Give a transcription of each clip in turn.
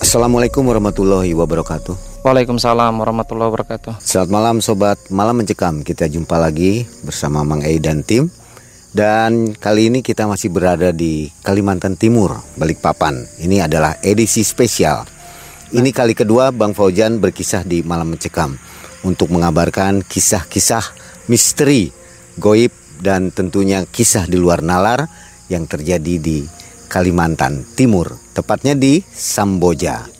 Assalamualaikum warahmatullahi wabarakatuh. Waalaikumsalam warahmatullahi wabarakatuh. Selamat malam sobat Malam Mencekam. Kita jumpa lagi bersama Mang Ei dan tim. Dan kali ini kita masih berada di Kalimantan Timur, Balikpapan. Ini adalah edisi spesial. Ini kali kedua Bang Faujan berkisah di Malam Mencekam untuk mengabarkan kisah-kisah misteri, goib dan tentunya kisah di luar nalar yang terjadi di Kalimantan Timur, tepatnya di Samboja.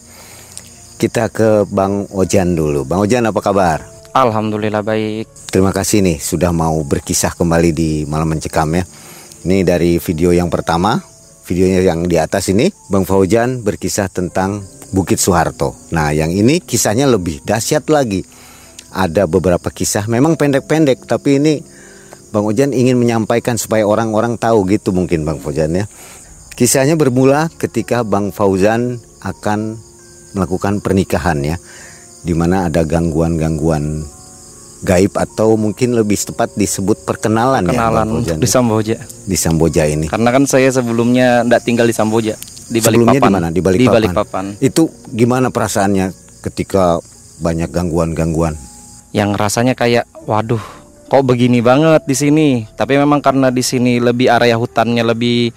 Kita ke Bang Ojan dulu. Bang Ojan apa kabar? Alhamdulillah baik. Terima kasih nih sudah mau berkisah kembali di Malam Mencekam ya. Ini dari video yang pertama, videonya yang di atas ini, Bang Faujan berkisah tentang Bukit Soeharto. Nah, yang ini kisahnya lebih dahsyat lagi. Ada beberapa kisah, memang pendek-pendek, tapi ini Bang Ojan ingin menyampaikan supaya orang-orang tahu gitu mungkin Bang Fauzan ya. Kisahnya bermula ketika Bang Fauzan akan melakukan pernikahan ya. Di mana ada gangguan-gangguan gaib atau mungkin lebih tepat disebut perkenalan, perkenalan ya Fauzan, di ya. Samboja. Di Samboja ini. Karena kan saya sebelumnya tidak tinggal di Samboja, di Sebelumnya di mana? Di Balikpapan. Di Balikpapan. Itu gimana perasaannya ketika banyak gangguan-gangguan? Yang rasanya kayak waduh kok begini banget di sini. Tapi memang karena di sini lebih area hutannya lebih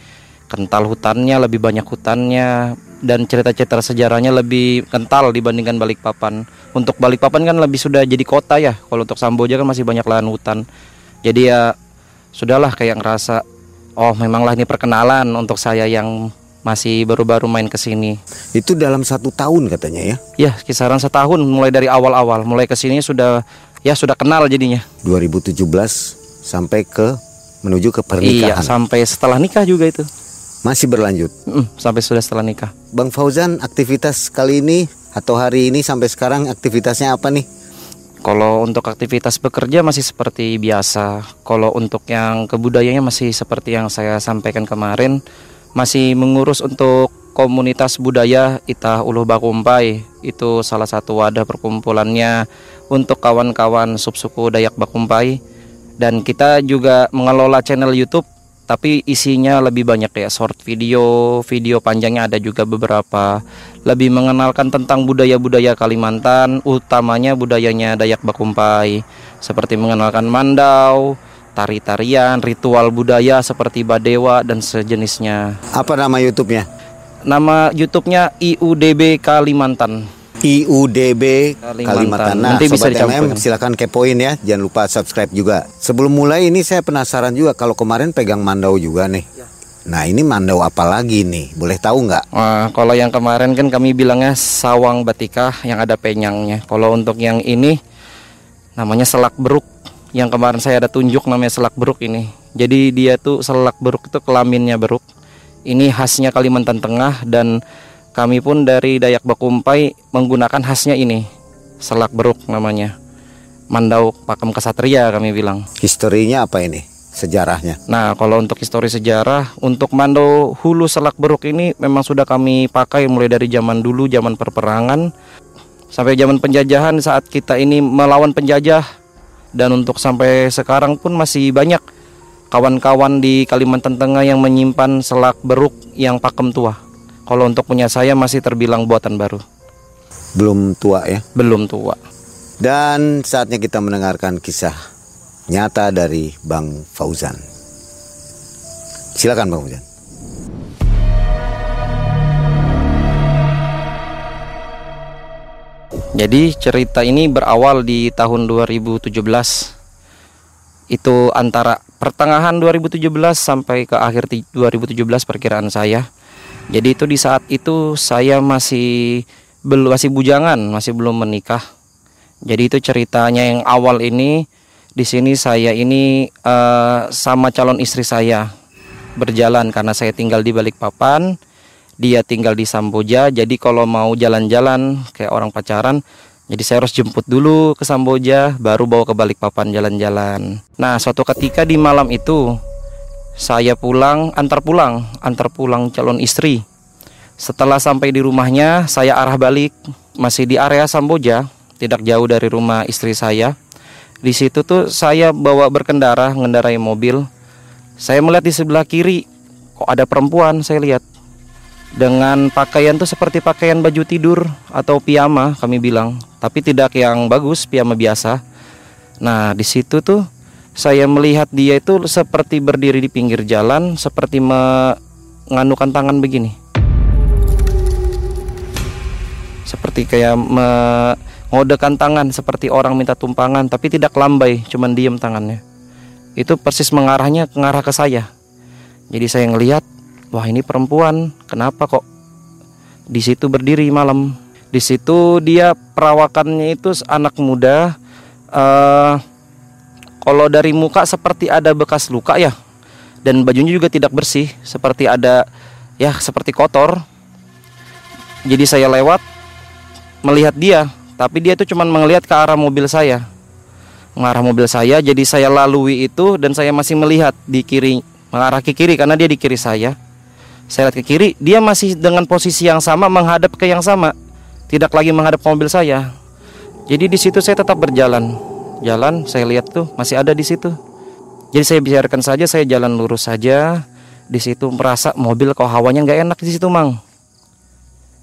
kental hutannya, lebih banyak hutannya dan cerita-cerita sejarahnya lebih kental dibandingkan Balikpapan. Untuk Balikpapan kan lebih sudah jadi kota ya. Kalau untuk Samboja kan masih banyak lahan hutan. Jadi ya sudahlah kayak ngerasa oh memanglah ini perkenalan untuk saya yang masih baru-baru main ke sini. Itu dalam satu tahun katanya ya? Ya kisaran setahun mulai dari awal-awal mulai ke sini sudah ya sudah kenal jadinya 2017 sampai ke menuju ke pernikahan iya sampai setelah nikah juga itu masih berlanjut mm, sampai sudah setelah nikah Bang Fauzan aktivitas kali ini atau hari ini sampai sekarang aktivitasnya apa nih kalau untuk aktivitas bekerja masih seperti biasa. Kalau untuk yang kebudayanya masih seperti yang saya sampaikan kemarin, masih mengurus untuk komunitas budaya Itah Uluh Bakumpai. Itu salah satu wadah perkumpulannya untuk kawan-kawan subsuku Dayak Bakumpai dan kita juga mengelola channel YouTube tapi isinya lebih banyak ya short video, video panjangnya ada juga beberapa lebih mengenalkan tentang budaya-budaya Kalimantan, utamanya budayanya Dayak Bakumpai seperti mengenalkan mandau, tari-tarian, ritual budaya seperti badewa dan sejenisnya. Apa nama YouTube-nya? Nama YouTube-nya IUDB Kalimantan. IUDB Kalimantan. Kalimantan. Nah, Nanti bisa Sobat MM silakan kepoin ya. Jangan lupa subscribe juga. Sebelum mulai ini saya penasaran juga kalau kemarin pegang mandau juga nih. Ya. Nah ini mandau apa lagi nih? Boleh tahu nggak? Wah, kalau yang kemarin kan kami bilangnya sawang batika yang ada penyangnya. Kalau untuk yang ini namanya selak beruk. Yang kemarin saya ada tunjuk namanya selak beruk ini. Jadi dia tuh selak beruk itu kelaminnya beruk. Ini khasnya Kalimantan Tengah dan kami pun dari Dayak Bakumpai menggunakan khasnya ini, selak beruk namanya. Mandau Pakem Kesatria kami bilang. Historinya apa ini? Sejarahnya. Nah, kalau untuk histori sejarah, untuk Mandau Hulu Selak Beruk ini memang sudah kami pakai mulai dari zaman dulu, zaman perperangan sampai zaman penjajahan saat kita ini melawan penjajah dan untuk sampai sekarang pun masih banyak kawan-kawan di Kalimantan Tengah yang menyimpan selak beruk yang pakem tua. Kalau untuk punya saya masih terbilang buatan baru. Belum tua ya? Belum tua. Dan saatnya kita mendengarkan kisah nyata dari Bang Fauzan. Silakan Bang Fauzan. Jadi cerita ini berawal di tahun 2017 Itu antara pertengahan 2017 sampai ke akhir 2017 perkiraan saya. Jadi itu di saat itu saya masih belum masih bujangan, masih belum menikah. Jadi itu ceritanya yang awal ini di sini saya ini uh, sama calon istri saya berjalan karena saya tinggal di Balikpapan, dia tinggal di Samboja. Jadi kalau mau jalan-jalan kayak orang pacaran, jadi saya harus jemput dulu ke Samboja, baru bawa ke Balikpapan jalan-jalan. Nah, suatu ketika di malam itu saya pulang, antar pulang, antar pulang calon istri. Setelah sampai di rumahnya, saya arah balik, masih di area Samboja, tidak jauh dari rumah istri saya. Di situ tuh saya bawa berkendara, mengendarai mobil. Saya melihat di sebelah kiri, kok ada perempuan saya lihat. Dengan pakaian tuh seperti pakaian baju tidur atau piyama kami bilang, tapi tidak yang bagus, piyama biasa. Nah, di situ tuh saya melihat dia itu seperti berdiri di pinggir jalan seperti menganukan tangan begini. Seperti kayak mengodekan tangan seperti orang minta tumpangan tapi tidak lambai cuman diem tangannya. Itu persis mengarahnya ke arah ke saya. Jadi saya ngelihat wah ini perempuan kenapa kok di situ berdiri malam? Di situ dia perawakannya itu anak muda uh, kalau dari muka seperti ada bekas luka ya. Dan bajunya juga tidak bersih, seperti ada ya seperti kotor. Jadi saya lewat melihat dia, tapi dia itu cuma melihat ke arah mobil saya. Mengarah mobil saya, jadi saya lalui itu dan saya masih melihat di kiri, mengarah ke kiri karena dia di kiri saya. Saya lihat ke kiri, dia masih dengan posisi yang sama menghadap ke yang sama, tidak lagi menghadap ke mobil saya. Jadi di situ saya tetap berjalan jalan saya lihat tuh masih ada di situ. Jadi saya biarkan saja saya jalan lurus saja. Di situ merasa mobil kok hawanya nggak enak di situ mang.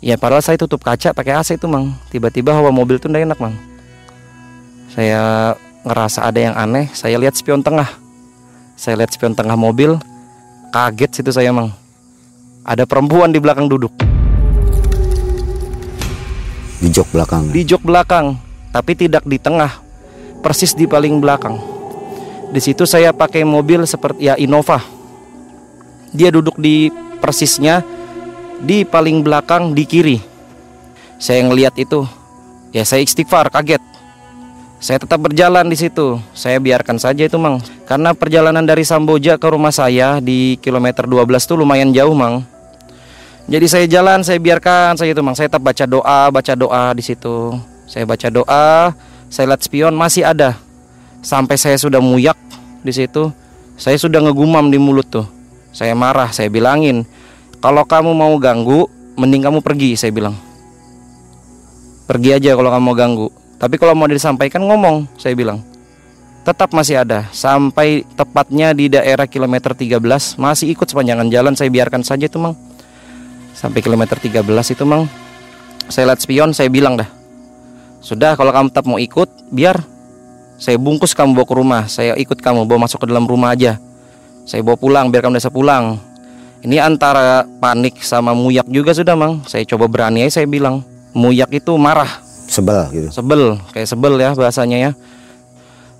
Ya padahal saya tutup kaca pakai AC itu mang. Tiba-tiba hawa mobil tuh nggak enak mang. Saya ngerasa ada yang aneh saya lihat spion tengah. Saya lihat spion tengah mobil kaget situ saya mang. Ada perempuan di belakang duduk. Di jok belakang. Di jok belakang tapi tidak di tengah persis di paling belakang. Di situ saya pakai mobil seperti ya Innova. Dia duduk di persisnya di paling belakang di kiri. Saya ngelihat itu, ya saya istighfar kaget. Saya tetap berjalan di situ. Saya biarkan saja itu, Mang. Karena perjalanan dari Samboja ke rumah saya di kilometer 12 itu lumayan jauh, Mang. Jadi saya jalan, saya biarkan saya itu, Mang. Saya tetap baca doa, baca doa di situ. Saya baca doa, saya lihat spion masih ada. Sampai saya sudah muyak di situ saya sudah ngegumam di mulut tuh. Saya marah saya bilangin kalau kamu mau ganggu mending kamu pergi saya bilang. Pergi aja kalau kamu mau ganggu. Tapi kalau mau disampaikan ngomong saya bilang. Tetap masih ada. Sampai tepatnya di daerah kilometer 13 masih ikut sepanjangan jalan saya biarkan saja itu mang. Sampai kilometer 13 itu mang. Saya lihat spion saya bilang dah sudah kalau kamu tetap mau ikut, biar saya bungkus kamu bawa ke rumah. Saya ikut kamu bawa masuk ke dalam rumah aja. Saya bawa pulang biar kamu bisa pulang. Ini antara panik sama muyak juga sudah, Mang. Saya coba berani aja saya bilang. Muyak itu marah. Sebel gitu. Sebel, kayak sebel ya bahasanya ya.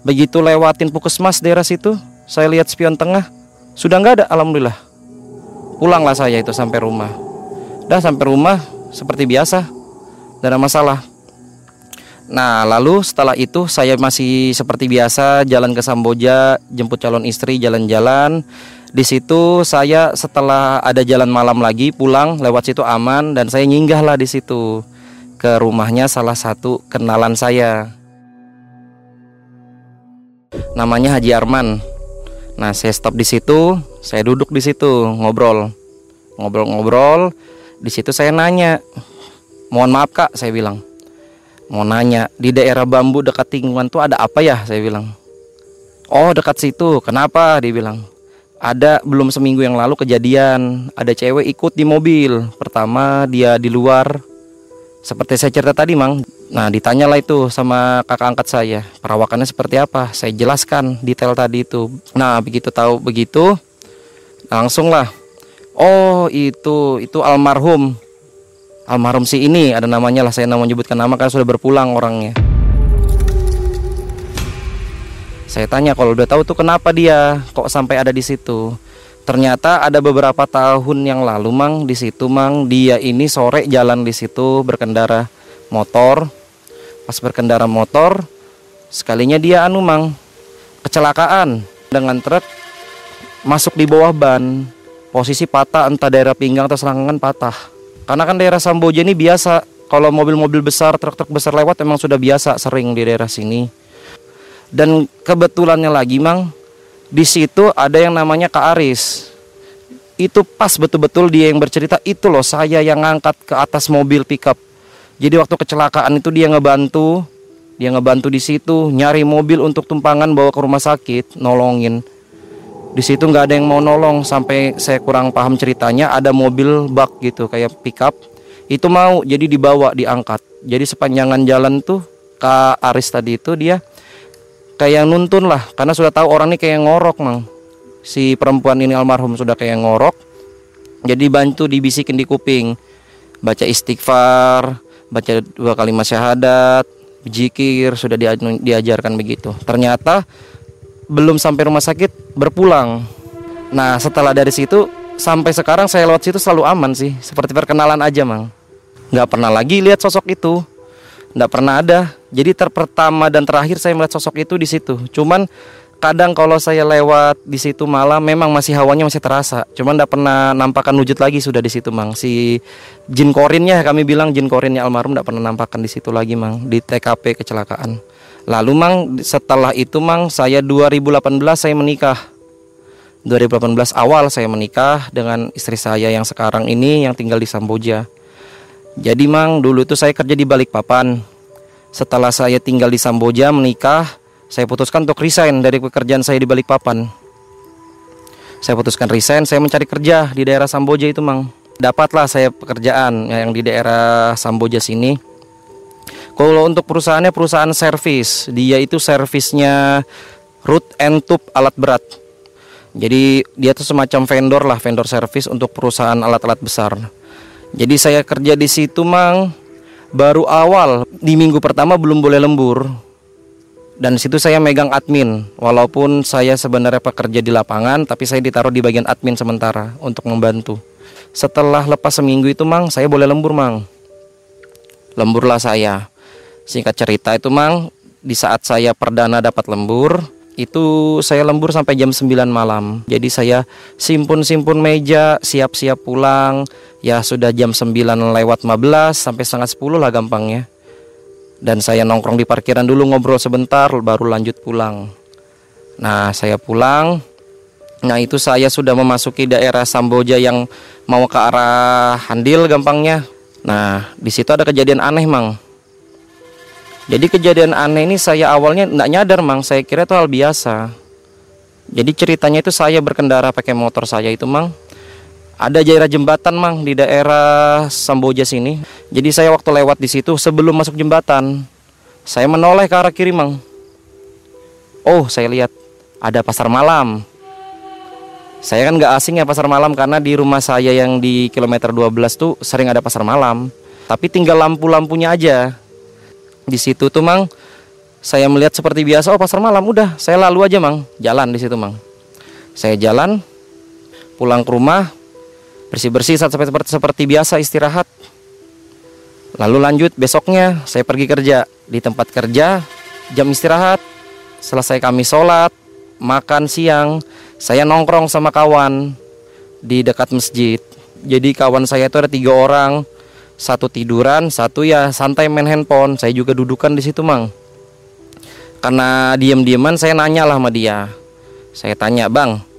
Begitu lewatin puskesmas daerah situ, saya lihat spion tengah, sudah nggak ada, alhamdulillah. Pulanglah saya itu sampai rumah. Dah sampai rumah seperti biasa, tidak ada masalah. Nah, lalu setelah itu saya masih seperti biasa jalan ke Samboja, jemput calon istri, jalan-jalan. Di situ saya setelah ada jalan malam lagi pulang lewat situ aman dan saya nyinggahlah di situ ke rumahnya salah satu kenalan saya. Namanya Haji Arman. Nah, saya stop di situ, saya duduk di situ ngobrol. Ngobrol-ngobrol. Di situ saya nanya, "Mohon maaf, Kak," saya bilang mau nanya di daerah bambu dekat tinggungan tuh ada apa ya? Saya bilang. Oh dekat situ. Kenapa? Dia bilang. Ada belum seminggu yang lalu kejadian. Ada cewek ikut di mobil. Pertama dia di luar. Seperti saya cerita tadi mang. Nah ditanyalah itu sama kakak angkat saya. Perawakannya seperti apa? Saya jelaskan detail tadi itu. Nah begitu tahu begitu langsung lah oh itu itu almarhum almarhum si ini ada namanya lah saya mau menyebutkan nama karena sudah berpulang orangnya Saya tanya kalau udah tahu tuh kenapa dia kok sampai ada di situ. Ternyata ada beberapa tahun yang lalu mang di situ mang dia ini sore jalan di situ berkendara motor. Pas berkendara motor sekalinya dia anu mang kecelakaan dengan truk masuk di bawah ban. Posisi patah entah daerah pinggang atau selangkangan patah. Karena kan daerah Samboja ini biasa kalau mobil-mobil besar, truk-truk besar lewat emang sudah biasa sering di daerah sini. Dan kebetulannya lagi mang di situ ada yang namanya Kak Aris. Itu pas betul-betul dia yang bercerita itu loh saya yang ngangkat ke atas mobil pickup. Jadi waktu kecelakaan itu dia ngebantu dia ngebantu di situ nyari mobil untuk tumpangan bawa ke rumah sakit nolongin di situ nggak ada yang mau nolong sampai saya kurang paham ceritanya ada mobil bak gitu kayak pickup. Itu mau jadi dibawa diangkat. Jadi sepanjangan jalan tuh Kak Aris tadi itu dia kayak nuntun lah. Karena sudah tahu orang ini kayak ngorok mang. Si perempuan ini almarhum sudah kayak ngorok. Jadi bantu dibisikin di kuping. Baca istighfar baca dua kali syahadat jikir sudah diajarkan begitu. Ternyata belum sampai rumah sakit berpulang. Nah setelah dari situ sampai sekarang saya lewat situ selalu aman sih. Seperti perkenalan aja mang. Nggak pernah lagi lihat sosok itu. Nggak pernah ada. Jadi terpertama dan terakhir saya melihat sosok itu di situ. Cuman kadang kalau saya lewat di situ malam memang masih hawanya masih terasa. Cuman nggak pernah nampakkan wujud lagi sudah di situ mang. Si jin korinnya kami bilang jin korinnya almarhum nggak pernah nampakkan di situ lagi mang. Di TKP kecelakaan lalu mang setelah itu mang saya 2018 saya menikah 2018 awal saya menikah dengan istri saya yang sekarang ini yang tinggal di Samboja jadi mang dulu itu saya kerja di Balikpapan. Setelah saya tinggal di Samboja menikah, saya putuskan untuk resign dari pekerjaan saya di Balikpapan. Saya putuskan resign, saya mencari kerja di daerah Samboja itu mang. Dapatlah saya pekerjaan yang di daerah Samboja sini. Kalau untuk perusahaannya perusahaan servis, dia itu servisnya root and tube alat berat. Jadi dia tuh semacam vendor lah, vendor servis untuk perusahaan alat-alat besar. Jadi saya kerja di situ mang baru awal di minggu pertama belum boleh lembur. Dan situ saya megang admin, walaupun saya sebenarnya pekerja di lapangan, tapi saya ditaruh di bagian admin sementara untuk membantu. Setelah lepas seminggu itu mang, saya boleh lembur mang. Lemburlah saya. Singkat cerita itu mang, di saat saya perdana dapat lembur, itu saya lembur sampai jam 9 malam. Jadi saya simpun-simpun meja, siap-siap pulang. Ya sudah jam 9 lewat 15 sampai setengah 10 lah gampangnya. Dan saya nongkrong di parkiran dulu ngobrol sebentar baru lanjut pulang. Nah, saya pulang. Nah, itu saya sudah memasuki daerah Samboja yang mau ke arah Handil gampangnya. Nah, di situ ada kejadian aneh, Mang jadi kejadian aneh ini saya awalnya tidak nyadar mang, saya kira itu hal biasa. Jadi ceritanya itu saya berkendara pakai motor saya itu mang, ada daerah jembatan mang di daerah Samboja sini. Jadi saya waktu lewat di situ sebelum masuk jembatan, saya menoleh ke arah kiri mang. Oh saya lihat ada pasar malam. Saya kan nggak asing ya pasar malam karena di rumah saya yang di kilometer 12 tuh sering ada pasar malam. Tapi tinggal lampu-lampunya aja di situ tuh mang. Saya melihat seperti biasa oh pasar malam udah saya lalu aja mang. Jalan di situ mang. Saya jalan pulang ke rumah bersih bersih saat seperti seperti biasa istirahat. Lalu lanjut besoknya saya pergi kerja. Di tempat kerja jam istirahat selesai kami sholat makan siang saya nongkrong sama kawan di dekat masjid. Jadi kawan saya itu ada tiga orang satu tiduran satu ya santai main handphone. Saya juga dudukan di situ mang. Karena diam-diaman saya nanya lah sama dia. Saya tanya bang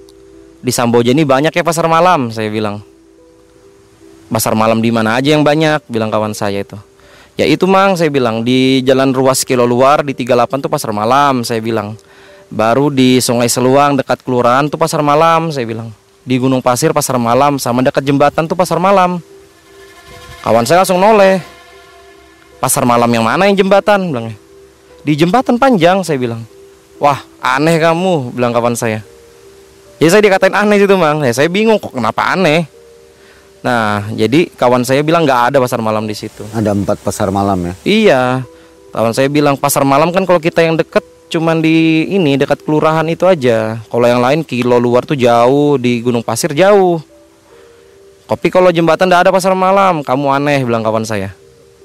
di Samboja ini banyak ya pasar malam? Saya bilang. Pasar malam di mana aja yang banyak? Bilang kawan saya itu. Ya itu mang saya bilang. Di jalan ruas kilo luar di 38 tuh pasar malam saya bilang. Baru di Sungai Seluang dekat kelurahan tuh pasar malam saya bilang. Di Gunung Pasir pasar malam sama dekat jembatan tuh pasar malam Kawan saya langsung noleh. Pasar malam yang mana yang jembatan? Bilangnya. Di jembatan panjang saya bilang. Wah aneh kamu bilang kawan saya. Ya saya dikatain aneh itu mang. Ya saya bingung kok kenapa aneh. Nah jadi kawan saya bilang nggak ada pasar malam di situ. Ada empat pasar malam ya? Iya. Kawan saya bilang pasar malam kan kalau kita yang deket cuman di ini dekat kelurahan itu aja. Kalau yang lain kilo luar tuh jauh di Gunung Pasir jauh. Kopi kalau jembatan tidak ada pasar malam, kamu aneh bilang kawan saya.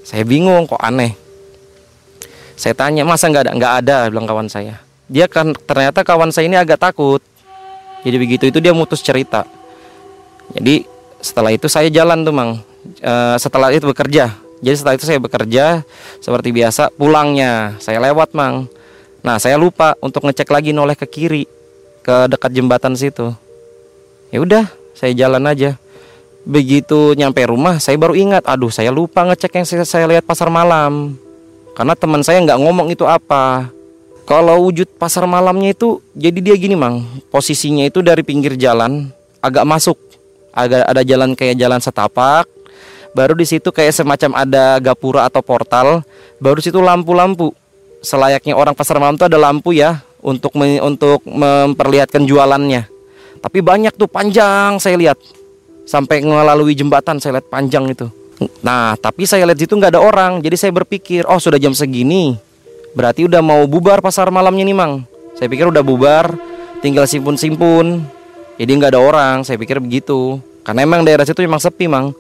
Saya bingung kok aneh. Saya tanya masa nggak ada nggak ada bilang kawan saya. Dia kan ternyata kawan saya ini agak takut. Jadi begitu itu dia mutus cerita. Jadi setelah itu saya jalan tuh mang. E, setelah itu bekerja. Jadi setelah itu saya bekerja seperti biasa. Pulangnya saya lewat mang. Nah saya lupa untuk ngecek lagi noleh ke kiri ke dekat jembatan situ. Ya udah saya jalan aja begitu nyampe rumah saya baru ingat aduh saya lupa ngecek yang saya, saya lihat pasar malam. Karena teman saya nggak ngomong itu apa. Kalau wujud pasar malamnya itu jadi dia gini mang. Posisinya itu dari pinggir jalan agak masuk. Agak ada jalan kayak jalan setapak. Baru di situ kayak semacam ada gapura atau portal. Baru situ lampu-lampu. Selayaknya orang pasar malam itu ada lampu ya untuk untuk memperlihatkan jualannya. Tapi banyak tuh panjang saya lihat sampai melalui jembatan saya lihat panjang itu. Nah, tapi saya lihat situ nggak ada orang, jadi saya berpikir, oh sudah jam segini, berarti udah mau bubar pasar malamnya nih, mang. Saya pikir udah bubar, tinggal simpun-simpun, jadi nggak ada orang. Saya pikir begitu, karena emang daerah situ memang sepi, mang.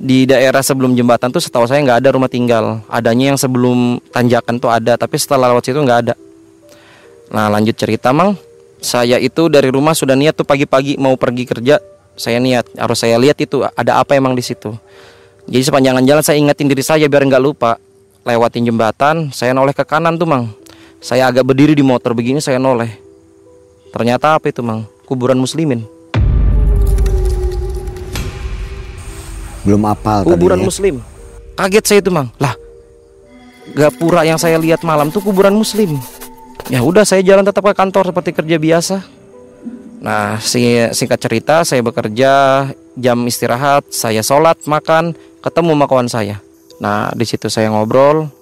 Di daerah sebelum jembatan tuh setahu saya nggak ada rumah tinggal, adanya yang sebelum tanjakan tuh ada, tapi setelah lewat situ nggak ada. Nah, lanjut cerita, mang. Saya itu dari rumah sudah niat tuh pagi-pagi mau pergi kerja saya niat harus saya lihat itu ada apa emang di situ. Jadi sepanjang jalan saya ingatin diri saya biar nggak lupa. Lewatin jembatan saya noleh ke kanan tuh mang. Saya agak berdiri di motor begini saya noleh. Ternyata apa itu mang? Kuburan muslimin. Belum apal kuburan tadinya. muslim. Kaget saya itu mang. Lah gapura yang saya lihat malam tuh kuburan muslim. Ya udah saya jalan tetap ke kantor seperti kerja biasa Nah, singkat cerita, saya bekerja jam istirahat, saya sholat, makan, ketemu sama kawan saya. Nah, di situ saya ngobrol,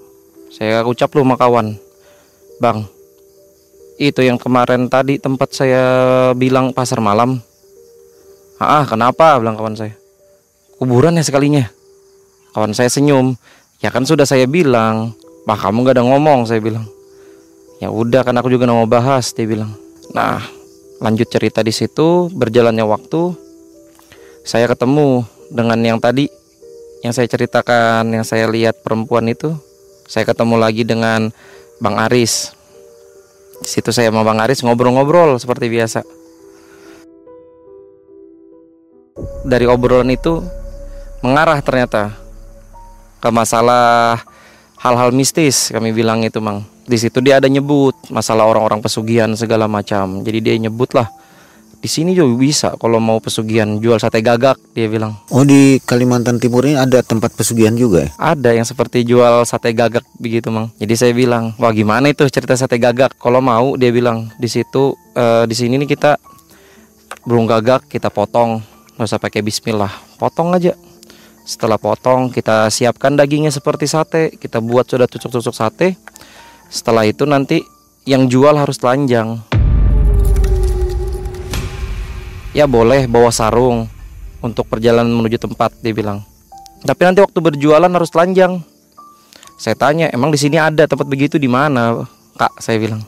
saya ucap lu sama kawan, bang, itu yang kemarin tadi tempat saya bilang pasar malam. Ah, kenapa? Bilang kawan saya. Kuburan ya sekalinya. Kawan saya senyum. Ya kan sudah saya bilang. Bah kamu gak ada ngomong saya bilang. Ya udah kan aku juga mau bahas dia bilang. Nah lanjut cerita di situ berjalannya waktu saya ketemu dengan yang tadi yang saya ceritakan yang saya lihat perempuan itu. Saya ketemu lagi dengan Bang Aris. Di situ saya sama Bang Aris ngobrol-ngobrol seperti biasa. Dari obrolan itu mengarah ternyata ke masalah hal-hal mistis kami bilang itu mang di situ dia ada nyebut masalah orang-orang pesugihan segala macam. Jadi dia nyebut lah di sini juga bisa kalau mau pesugihan jual sate gagak dia bilang. Oh di Kalimantan Timur ini ada tempat pesugihan juga ya? ada yang seperti jual sate gagak begitu mang. Jadi saya bilang wah gimana itu cerita sate gagak? Kalau mau dia bilang di situ uh, di sini nih kita belum gagak kita potong nggak usah pakai Bismillah potong aja. Setelah potong kita siapkan dagingnya seperti sate kita buat sudah tusuk-tusuk sate setelah itu nanti yang jual harus telanjang. Ya boleh bawa sarung untuk perjalanan menuju tempat dia bilang. Tapi nanti waktu berjualan harus telanjang. Saya tanya, emang di sini ada tempat begitu di mana, Kak? Saya bilang.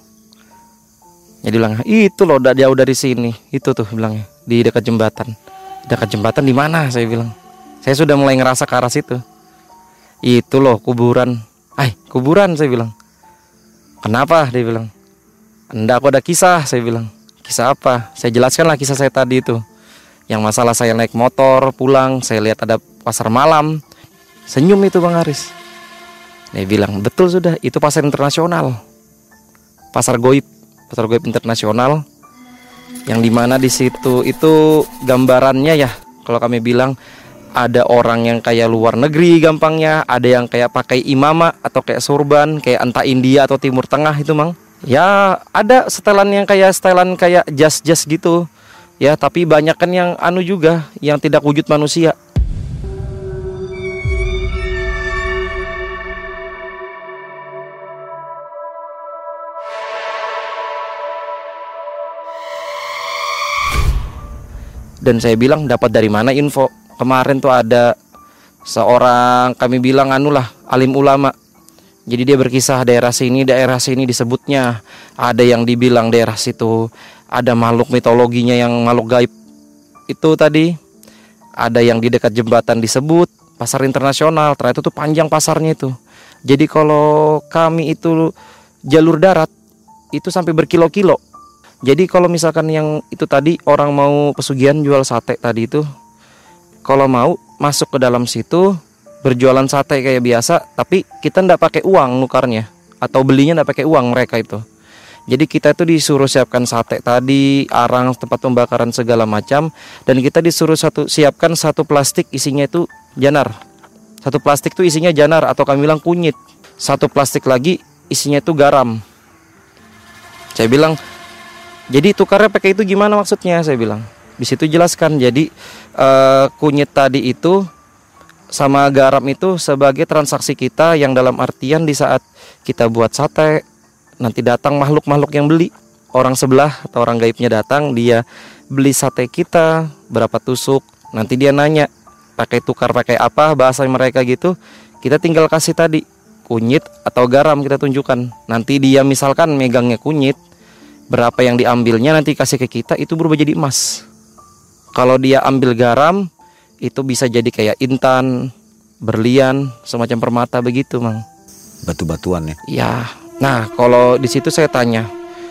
Jadi bilang, itu loh udah jauh dari sini. Itu tuh bilangnya di dekat jembatan. Dekat jembatan di mana? Saya bilang. Saya sudah mulai ngerasa ke arah situ. Itu loh kuburan. Ay, kuburan saya bilang. Kenapa? Dia bilang. Enggak, aku ada kisah. Saya bilang. Kisah apa? Saya jelaskanlah kisah saya tadi itu. Yang masalah saya naik motor pulang, saya lihat ada pasar malam. Senyum itu Bang Aris. Dia bilang, betul sudah, itu pasar internasional. Pasar goib, pasar goib internasional. Yang di mana di situ itu gambarannya ya, kalau kami bilang ada orang yang kayak luar negeri gampangnya, ada yang kayak pakai imama atau kayak surban, kayak entah India atau Timur Tengah itu, Mang. Ya, ada setelan yang kayak setelan kayak jas-jas gitu. Ya, tapi banyak kan yang anu juga, yang tidak wujud manusia. Dan saya bilang dapat dari mana info? Kemarin tuh ada seorang kami bilang anulah alim ulama Jadi dia berkisah daerah sini, daerah sini disebutnya ada yang dibilang daerah situ ada makhluk mitologinya yang makhluk gaib itu tadi. Ada yang di dekat jembatan disebut pasar internasional. Ternyata itu panjang pasarnya itu. Jadi kalau kami itu jalur darat itu sampai berkilo-kilo. Jadi kalau misalkan yang itu tadi orang mau pesugihan jual sate tadi itu kalau mau masuk ke dalam situ berjualan sate kayak biasa tapi kita ndak pakai uang nukarnya atau belinya ndak pakai uang mereka itu. Jadi kita itu disuruh siapkan sate tadi arang tempat pembakaran segala macam dan kita disuruh satu siapkan satu plastik isinya itu janar. Satu plastik itu isinya janar atau kami bilang kunyit. Satu plastik lagi isinya itu garam. Saya bilang jadi tukarnya pakai itu gimana maksudnya? Saya bilang di situ jelaskan jadi uh, kunyit tadi itu sama garam itu sebagai transaksi kita yang dalam artian di saat kita buat sate nanti datang makhluk-makhluk yang beli. Orang sebelah atau orang gaibnya datang dia beli sate kita berapa tusuk. Nanti dia nanya pakai tukar pakai apa? Bahasa mereka gitu. Kita tinggal kasih tadi kunyit atau garam kita tunjukkan. Nanti dia misalkan megangnya kunyit berapa yang diambilnya nanti kasih ke kita itu berubah jadi emas kalau dia ambil garam itu bisa jadi kayak intan, berlian, semacam permata begitu, Mang. Batu-batuan ya. Ya. Nah, kalau di situ saya tanya,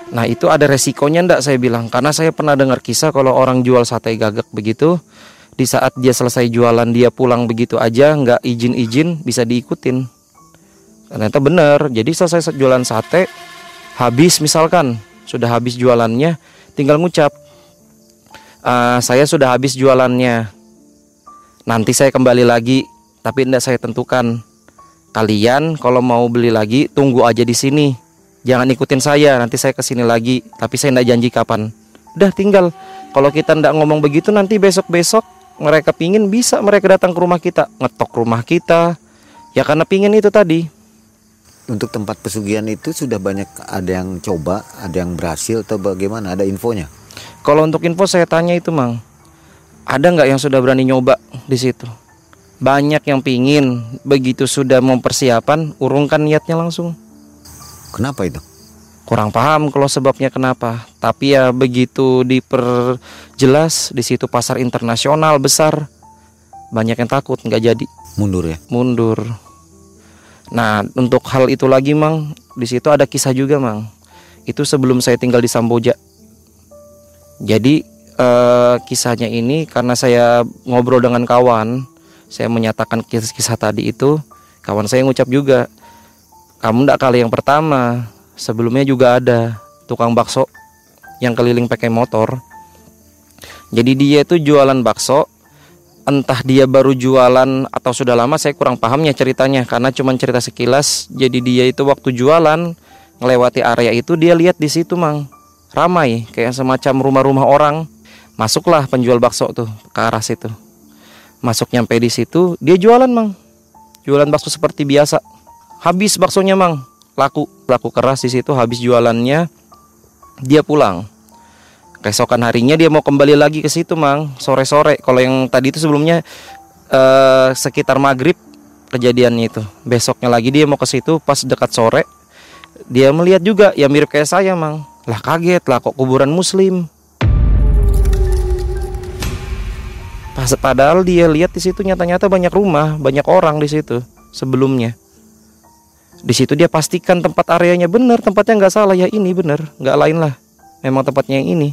nah itu ada resikonya ndak saya bilang karena saya pernah dengar kisah kalau orang jual sate gagak begitu di saat dia selesai jualan dia pulang begitu aja nggak izin-izin bisa diikutin ternyata benar jadi selesai jualan sate habis misalkan sudah habis jualannya tinggal ngucap uh, saya sudah habis jualannya. Nanti saya kembali lagi tapi tidak saya tentukan. Kalian kalau mau beli lagi tunggu aja di sini. Jangan ikutin saya nanti saya ke sini lagi. Tapi saya tidak janji kapan. Udah tinggal. Kalau kita tidak ngomong begitu nanti besok besok mereka pingin bisa mereka datang ke rumah kita. Ngetok rumah kita. Ya karena pingin itu tadi. Untuk tempat pesugihan itu sudah banyak ada yang coba ada yang berhasil atau bagaimana? Ada infonya kalau untuk info saya tanya itu mang. Ada nggak yang sudah berani nyoba di situ? Banyak yang pingin begitu sudah mempersiapan urungkan niatnya langsung. Kenapa itu? Kurang paham kalau sebabnya kenapa. Tapi ya begitu diperjelas di situ pasar internasional besar. Banyak yang takut nggak jadi. Mundur ya? Mundur. Nah untuk hal itu lagi mang di situ ada kisah juga mang. Itu sebelum saya tinggal di Samboja jadi uh, kisahnya ini karena saya ngobrol dengan kawan, saya menyatakan kisah-kisah tadi itu, kawan saya ngucap juga, kamu ndak kali yang pertama, sebelumnya juga ada tukang bakso yang keliling pakai motor. Jadi dia itu jualan bakso, entah dia baru jualan atau sudah lama saya kurang pahamnya ceritanya karena cuma cerita sekilas. Jadi dia itu waktu jualan ngelewati area itu dia lihat di situ mang ramai kayak semacam rumah-rumah orang. Masuklah penjual bakso tuh ke arah situ. Masuk nyampe di situ dia jualan mang. Jualan bakso seperti biasa. Habis baksonya mang. Laku laku keras di situ habis jualannya dia pulang. Keesokan harinya dia mau kembali lagi ke situ mang. Sore sore kalau yang tadi itu sebelumnya eh, sekitar maghrib kejadiannya itu. Besoknya lagi dia mau ke situ pas dekat sore dia melihat juga ya mirip kayak saya mang lah kaget lah kok kuburan muslim. Pas padahal dia lihat di situ nyata-nyata banyak rumah, banyak orang di situ sebelumnya. Di situ dia pastikan tempat areanya benar, tempatnya nggak salah ya ini benar, nggak lain lah. Memang tempatnya yang ini.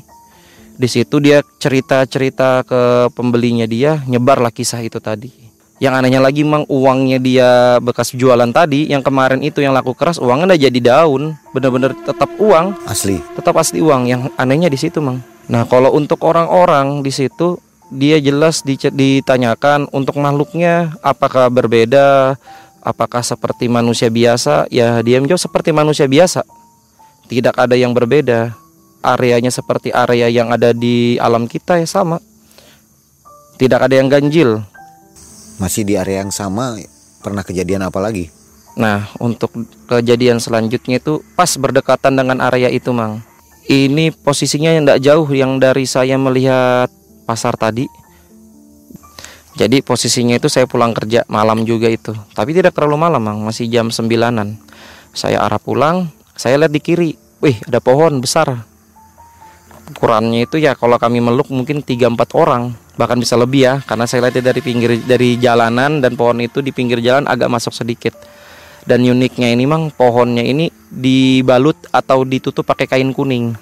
Di situ dia cerita-cerita ke pembelinya dia, nyebarlah kisah itu tadi. Yang anehnya lagi mang uangnya dia bekas jualan tadi yang kemarin itu yang laku keras uangnya udah jadi daun. Bener-bener tetap uang. Asli. Tetap asli uang. Yang anehnya di situ mang. Nah kalau untuk orang-orang di situ dia jelas ditanyakan untuk makhluknya apakah berbeda apakah seperti manusia biasa? Ya dia menjawab seperti manusia biasa. Tidak ada yang berbeda. Areanya seperti area yang ada di alam kita ya sama. Tidak ada yang ganjil masih di area yang sama pernah kejadian apa lagi? Nah, untuk kejadian selanjutnya itu pas berdekatan dengan area itu, Mang. Ini posisinya yang tidak jauh yang dari saya melihat pasar tadi. Jadi posisinya itu saya pulang kerja malam juga itu. Tapi tidak terlalu malam, Mang. Masih jam sembilanan. Saya arah pulang, saya lihat di kiri. Wih, ada pohon besar. Ukurannya itu ya kalau kami meluk mungkin 3-4 orang. Bahkan bisa lebih ya. Karena saya lihat dari pinggir dari jalanan dan pohon itu di pinggir jalan agak masuk sedikit. Dan uniknya ini mang pohonnya ini dibalut atau ditutup pakai kain kuning.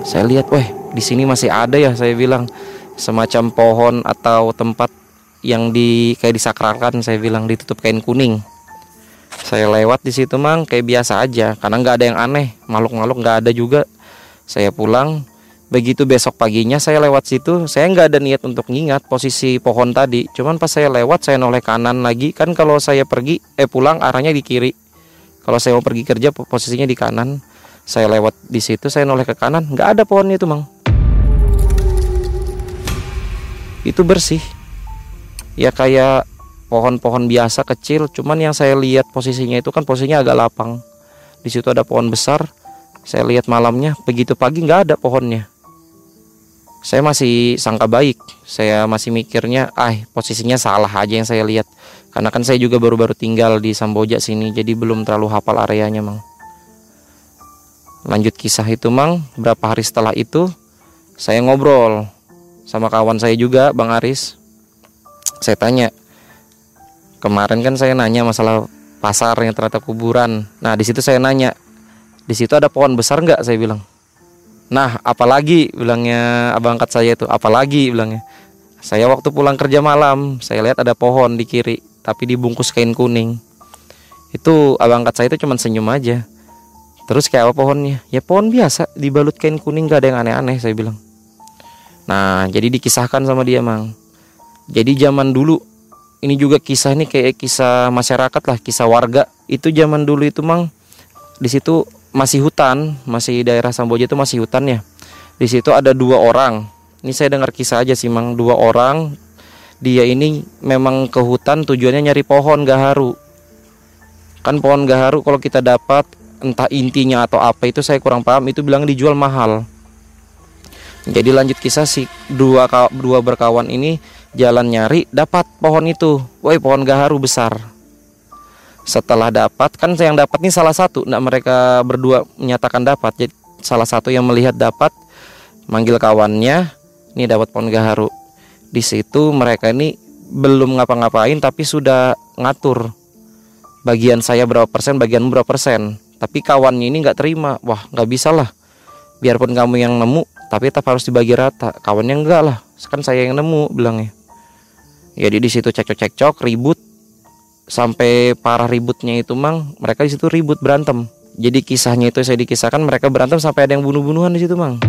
Saya lihat, weh di sini masih ada ya saya bilang semacam pohon atau tempat yang di kayak disakralkan saya bilang ditutup kain kuning saya lewat di situ mang kayak biasa aja karena nggak ada yang aneh makhluk-makhluk nggak ada juga saya pulang begitu besok paginya saya lewat situ saya nggak ada niat untuk ngingat posisi pohon tadi. Cuman pas saya lewat saya noleh kanan lagi. Kan kalau saya pergi eh pulang arahnya di kiri. Kalau saya mau pergi kerja posisinya di kanan. Saya lewat di situ saya noleh ke kanan. Nggak ada pohonnya itu mang. Itu bersih. Ya kayak pohon-pohon biasa kecil. Cuman yang saya lihat posisinya itu kan posisinya agak lapang. Di situ ada pohon besar. Saya lihat malamnya begitu pagi nggak ada pohonnya saya masih sangka baik. Saya masih mikirnya ah posisinya salah aja yang saya lihat. Karena kan saya juga baru-baru tinggal di Samboja sini jadi belum terlalu hafal areanya mang. Lanjut kisah itu mang. Berapa hari setelah itu saya ngobrol sama kawan saya juga Bang Aris. Saya tanya kemarin kan saya nanya masalah pasar yang ternyata kuburan. Nah di situ saya nanya di situ ada pohon besar nggak? Saya bilang nah apalagi bilangnya abang angkat saya itu apalagi bilangnya saya waktu pulang kerja malam saya lihat ada pohon di kiri tapi dibungkus kain kuning itu abang angkat saya itu cuma senyum aja terus kayak apa pohonnya ya pohon biasa dibalut kain kuning gak ada yang aneh-aneh saya bilang Nah, jadi dikisahkan sama dia, Mang. Jadi zaman dulu ini juga kisah ini kayak kisah masyarakat lah, kisah warga. Itu zaman dulu itu, Mang. Di situ masih hutan, masih daerah Samboja itu masih hutan ya. Di situ ada dua orang. Ini saya dengar kisah aja sih, Mang. Dua orang dia ini memang ke hutan tujuannya nyari pohon gaharu. Kan pohon gaharu kalau kita dapat entah intinya atau apa itu saya kurang paham itu bilang dijual mahal jadi lanjut kisah si dua dua berkawan ini jalan nyari dapat pohon itu. Woi pohon gaharu besar. Setelah dapat kan yang dapat ini salah satu. Nah mereka berdua menyatakan dapat. Jadi salah satu yang melihat dapat manggil kawannya. Ini dapat pohon gaharu. Di situ mereka ini belum ngapa-ngapain tapi sudah ngatur bagian saya berapa persen, bagian berapa persen. Tapi kawannya ini nggak terima. Wah nggak bisa lah. Biarpun kamu yang nemu, tapi tetap harus dibagi rata kawannya enggak lah kan saya yang nemu bilangnya jadi di situ cekcok cekcok ribut sampai parah ributnya itu mang mereka di situ ribut berantem. Jadi kisahnya itu saya dikisahkan mereka berantem sampai ada yang bunuh-bunuhan di situ mang.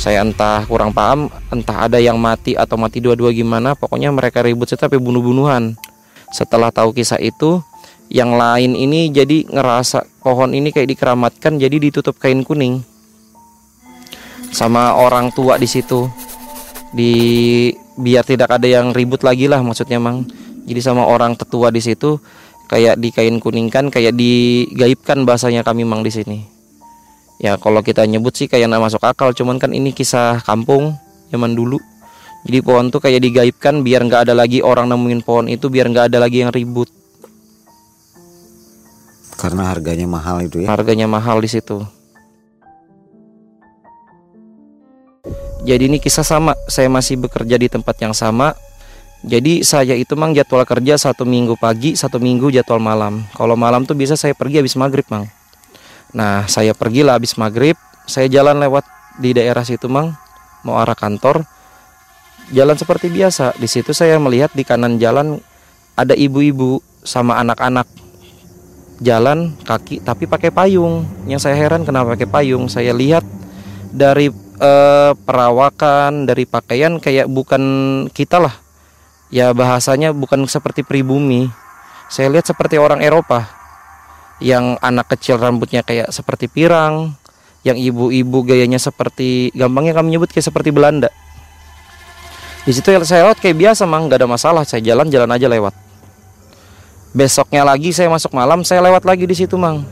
Saya entah kurang paham entah ada yang mati atau mati dua-dua gimana pokoknya mereka ribut sampai bunuh-bunuhan. Setelah tahu kisah itu yang lain ini jadi ngerasa pohon ini kayak dikeramatkan jadi ditutup kain kuning. Sama orang tua di situ di biar tidak ada yang ribut lagi lah maksudnya mang. Jadi sama orang tetua di situ kayak di kain kuning kan kayak digaibkan bahasanya kami mang di sini. Ya kalau kita nyebut sih kayak nggak masuk akal cuman kan ini kisah kampung zaman dulu. Jadi pohon tuh kayak digaibkan biar nggak ada lagi orang nemuin pohon itu biar nggak ada lagi yang ribut. Karena harganya mahal itu ya? Harganya mahal di situ Jadi ini kisah sama, saya masih bekerja di tempat yang sama. Jadi saya itu mang jadwal kerja satu minggu pagi, satu minggu jadwal malam. Kalau malam tuh bisa saya pergi habis maghrib mang. Nah saya pergi lah habis maghrib, saya jalan lewat di daerah situ mang, mau arah kantor. Jalan seperti biasa. Di situ saya melihat di kanan jalan ada ibu-ibu sama anak-anak jalan kaki tapi pakai payung. Yang saya heran kenapa pakai payung? Saya lihat dari uh, perawakan dari pakaian kayak bukan kita lah. Ya bahasanya bukan seperti pribumi. Saya lihat seperti orang Eropa. Yang anak kecil rambutnya kayak seperti pirang yang ibu-ibu gayanya seperti gampangnya kami nyebut kayak seperti Belanda. Di situ saya lewat kayak biasa mang. Nggak ada masalah saya jalan-jalan aja lewat. Besoknya lagi saya masuk malam saya lewat lagi di situ mang.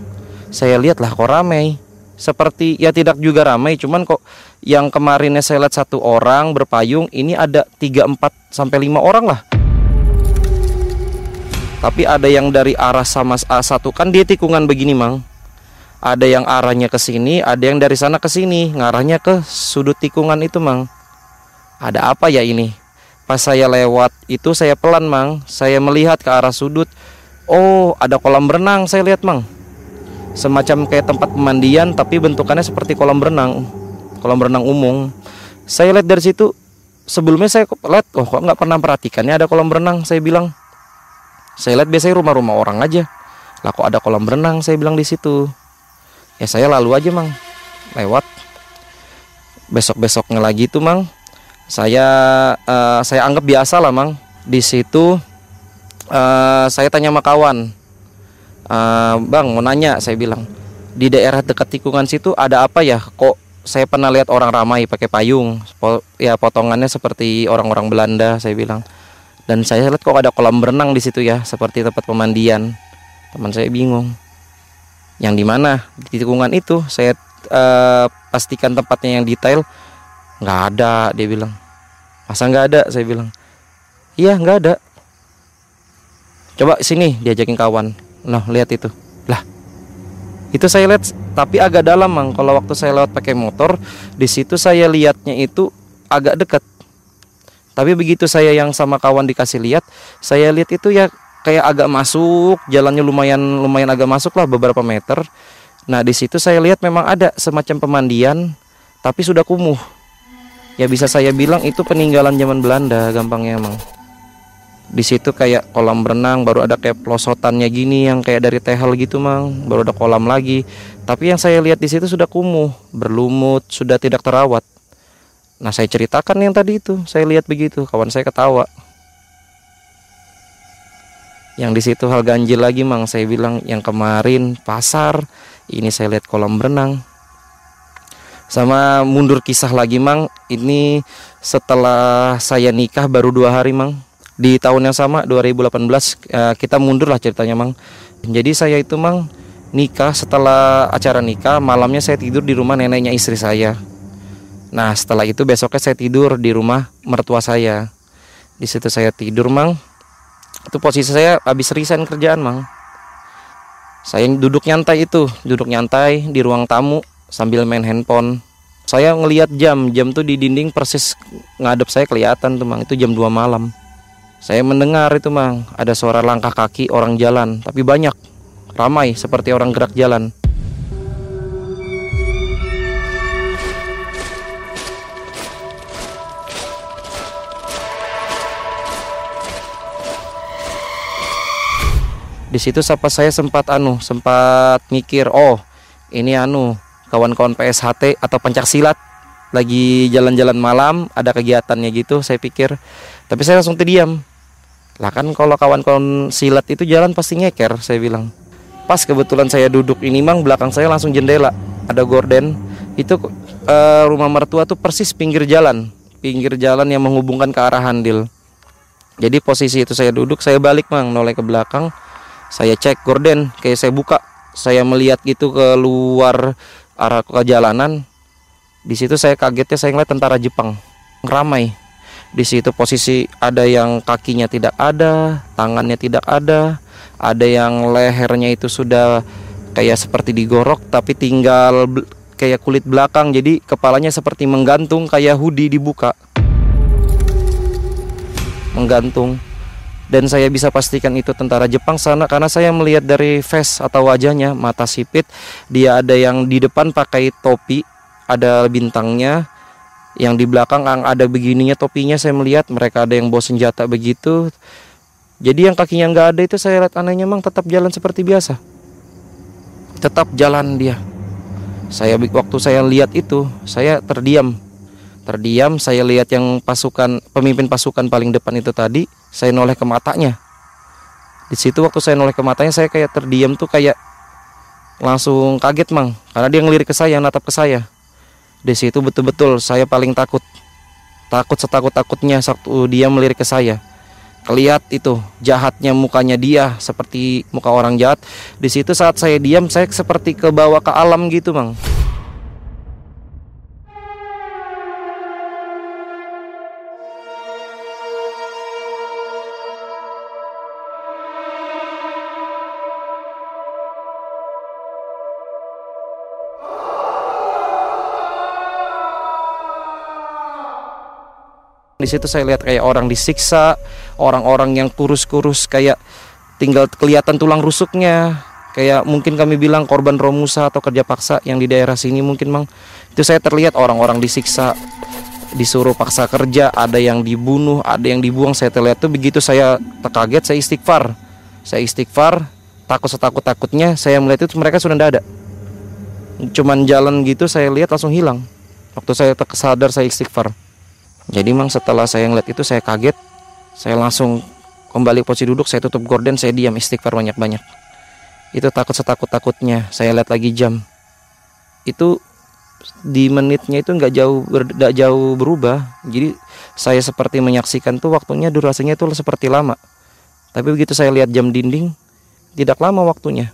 Saya lihat lah kok ramai seperti ya tidak juga ramai cuman kok yang kemarinnya saya lihat satu orang berpayung ini ada 3 4 sampai 5 orang lah. Tapi ada yang dari arah sama A1 kan dia tikungan begini mang. Ada yang arahnya ke sini ada yang dari sana ke sini. Ngarahnya ke sudut tikungan itu mang. Ada apa ya ini? Pas saya lewat itu saya pelan mang. Saya melihat ke arah sudut. Oh ada kolam berenang saya lihat mang semacam kayak tempat pemandian tapi bentukannya seperti kolam berenang kolam berenang umum. Saya lihat dari situ sebelumnya saya lihat oh kok nggak pernah perhatikannya ada kolam berenang saya bilang. Saya lihat biasanya rumah-rumah orang aja. Lah kok ada kolam berenang saya bilang di situ. Ya saya lalu aja mang. Lewat. Besok besoknya lagi tuh mang. Saya uh, saya anggap biasa lah mang. Di situ uh, saya tanya sama kawan uh, bang mau nanya saya bilang di daerah dekat tikungan situ ada apa ya? Kok saya pernah lihat orang ramai pakai payung ya potongannya seperti orang-orang Belanda saya bilang. Dan saya lihat kok ada kolam berenang di situ ya seperti tempat pemandian. Teman saya bingung. Yang di mana? Di tikungan itu saya uh, pastikan tempatnya yang detail nggak ada dia bilang. Masa nggak ada? Saya bilang. Iya nggak ada. Coba sini diajakin kawan Nah, lihat itu. Lah. Itu saya lihat tapi agak dalam, Mang. Kalau waktu saya lewat pakai motor, di situ saya lihatnya itu agak dekat. Tapi begitu saya yang sama kawan dikasih lihat, saya lihat itu ya kayak agak masuk, jalannya lumayan lumayan agak masuk lah beberapa meter. Nah, di situ saya lihat memang ada semacam pemandian tapi sudah kumuh. Ya bisa saya bilang itu peninggalan zaman Belanda gampangnya emang di situ kayak kolam berenang baru ada kayak pelosotannya gini yang kayak dari tehel gitu mang. Baru ada kolam lagi. Tapi yang saya lihat di situ sudah kumuh berlumut sudah tidak terawat. Nah saya ceritakan yang tadi itu. Saya lihat begitu kawan saya ketawa. Yang di situ hal ganjil lagi mang. Saya bilang yang kemarin pasar ini saya lihat kolam berenang. Sama mundur kisah lagi mang. Ini setelah saya nikah baru dua hari mang di tahun yang sama 2018 uh, kita mundur lah ceritanya mang. Jadi saya itu mang nikah setelah acara nikah malamnya saya tidur di rumah neneknya istri saya. Nah setelah itu besoknya saya tidur di rumah mertua saya. Di situ saya tidur mang. Itu posisi saya habis resign kerjaan mang. Saya duduk nyantai itu duduk nyantai di ruang tamu sambil main handphone. Saya ngelihat jam jam tuh di dinding persis ngadep saya kelihatan tuh mang. Itu jam 2 malam saya mendengar itu mang. Ada suara langkah kaki orang jalan, tapi banyak, ramai seperti orang gerak jalan. Di situ siapa saya sempat anu, sempat mikir, oh ini anu kawan-kawan PSHT atau pencak silat. Lagi jalan-jalan malam ada kegiatannya gitu saya pikir. Tapi saya langsung terdiam lah kan kalau kawan-kawan silat itu jalan pasti ngeker saya bilang. Pas kebetulan saya duduk ini mang belakang saya langsung jendela. Ada gorden. Itu uh, rumah mertua tuh persis pinggir jalan. Pinggir jalan yang menghubungkan ke arah handil. Jadi posisi itu saya duduk saya balik mang noleh ke belakang. Saya cek gorden kayak saya buka. Saya melihat gitu ke luar arah ke jalanan di situ saya kagetnya saya ngeliat tentara Jepang. Ramai di situ posisi ada yang kakinya tidak ada, tangannya tidak ada, ada yang lehernya itu sudah kayak seperti digorok tapi tinggal kayak kulit belakang jadi kepalanya seperti menggantung kayak hoodie dibuka. Menggantung. Dan saya bisa pastikan itu tentara Jepang sana karena saya melihat dari face atau wajahnya, mata sipit, dia ada yang di depan pakai topi, ada bintangnya, yang di belakang ada begininya topinya saya melihat mereka ada yang bawa senjata begitu. Jadi yang kakinya nggak ada itu saya lihat anehnya memang tetap jalan seperti biasa. Tetap jalan dia. Saya waktu saya lihat itu saya terdiam. Terdiam saya lihat yang pasukan pemimpin pasukan paling depan itu tadi saya noleh ke matanya. Di situ waktu saya noleh ke matanya saya kayak terdiam tuh kayak langsung kaget mang karena dia ngelirik ke saya natap ke saya di situ betul-betul saya paling takut. Takut setakut-takutnya waktu dia melirik ke saya. Kelihat itu jahatnya mukanya dia seperti muka orang jahat. Di situ saat saya diam saya seperti ke bawah ke alam gitu, Bang. Di situ saya lihat kayak orang disiksa, orang-orang yang kurus-kurus kayak tinggal kelihatan tulang rusuknya. Kayak mungkin kami bilang korban romusa atau kerja paksa yang di daerah sini mungkin mang. Itu saya terlihat orang-orang disiksa, disuruh paksa kerja, ada yang dibunuh, ada yang dibuang. Saya terlihat tuh begitu saya terkaget, saya istighfar. Saya istighfar, takut setakut-takutnya saya melihat itu mereka sudah tidak ada. Cuman jalan gitu saya lihat langsung hilang. Waktu saya tersadar saya istighfar. Jadi memang setelah saya ngeliat itu saya kaget. Saya langsung kembali posisi duduk, saya tutup gorden, saya diam istighfar banyak-banyak. Itu takut setakut-takutnya. Saya lihat lagi jam. Itu di menitnya itu nggak jauh nggak jauh berubah. Jadi saya seperti menyaksikan tuh waktunya durasinya itu seperti lama. Tapi begitu saya lihat jam dinding, tidak lama waktunya.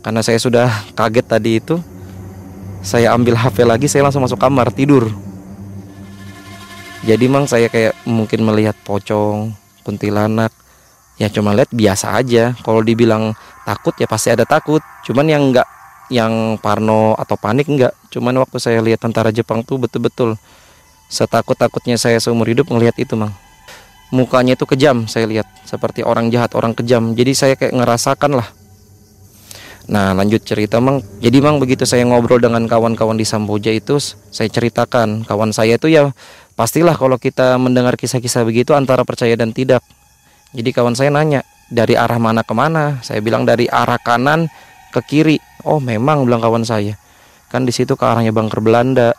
Karena saya sudah kaget tadi itu, saya ambil HP lagi, saya langsung masuk kamar tidur jadi mang saya kayak mungkin melihat pocong kuntilanak. Ya cuma lihat biasa aja. Kalau dibilang takut ya pasti ada takut. Cuman yang enggak yang parno atau panik enggak cuman waktu saya lihat tentara Jepang tuh betul-betul setakut-takutnya saya seumur hidup ngelihat itu mang. Mukanya itu kejam saya lihat. Seperti orang jahat orang kejam. Jadi saya kayak ngerasakan lah. Nah lanjut cerita mang. Jadi mang begitu saya ngobrol dengan kawan-kawan di Samboja itu Saya ceritakan. Kawan saya itu ya Pastilah kalau kita mendengar kisah-kisah begitu antara percaya dan tidak. Jadi kawan saya nanya, dari arah mana ke mana? Saya bilang dari arah kanan ke kiri. Oh memang bilang kawan saya. Kan di situ ke arahnya bangker Belanda.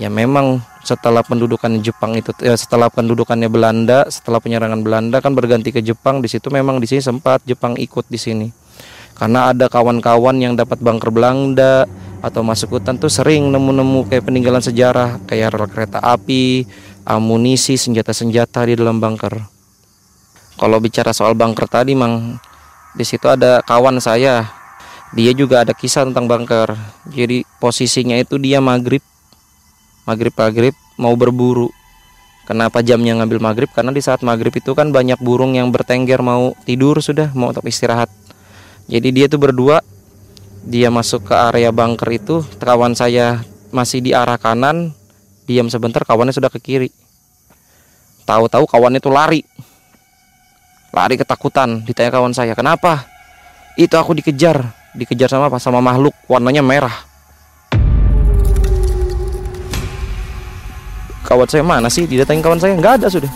Ya memang setelah pendudukan Jepang itu ya setelah pendudukannya Belanda, setelah penyerangan Belanda kan berganti ke Jepang, di situ memang di sini sempat Jepang ikut di sini. Karena ada kawan-kawan yang dapat bangker Belanda, atau masuk hutan tuh sering nemu-nemu kayak peninggalan sejarah kayak rel kereta api, amunisi, senjata-senjata di dalam bunker. Kalau bicara soal bunker tadi, mang di situ ada kawan saya. Dia juga ada kisah tentang bunker. Jadi posisinya itu dia maghrib, maghrib maghrib mau berburu. Kenapa jamnya ngambil maghrib? Karena di saat maghrib itu kan banyak burung yang bertengger mau tidur sudah, mau untuk istirahat. Jadi dia tuh berdua dia masuk ke area bunker itu kawan saya masih di arah kanan diam sebentar kawannya sudah ke kiri. Tahu-tahu kawannya itu lari. Lari ketakutan ditanya kawan saya kenapa? Itu aku dikejar. Dikejar sama apa? Sama makhluk warnanya merah. Kawan saya mana sih? Didatangi kawan saya? Nggak ada sudah.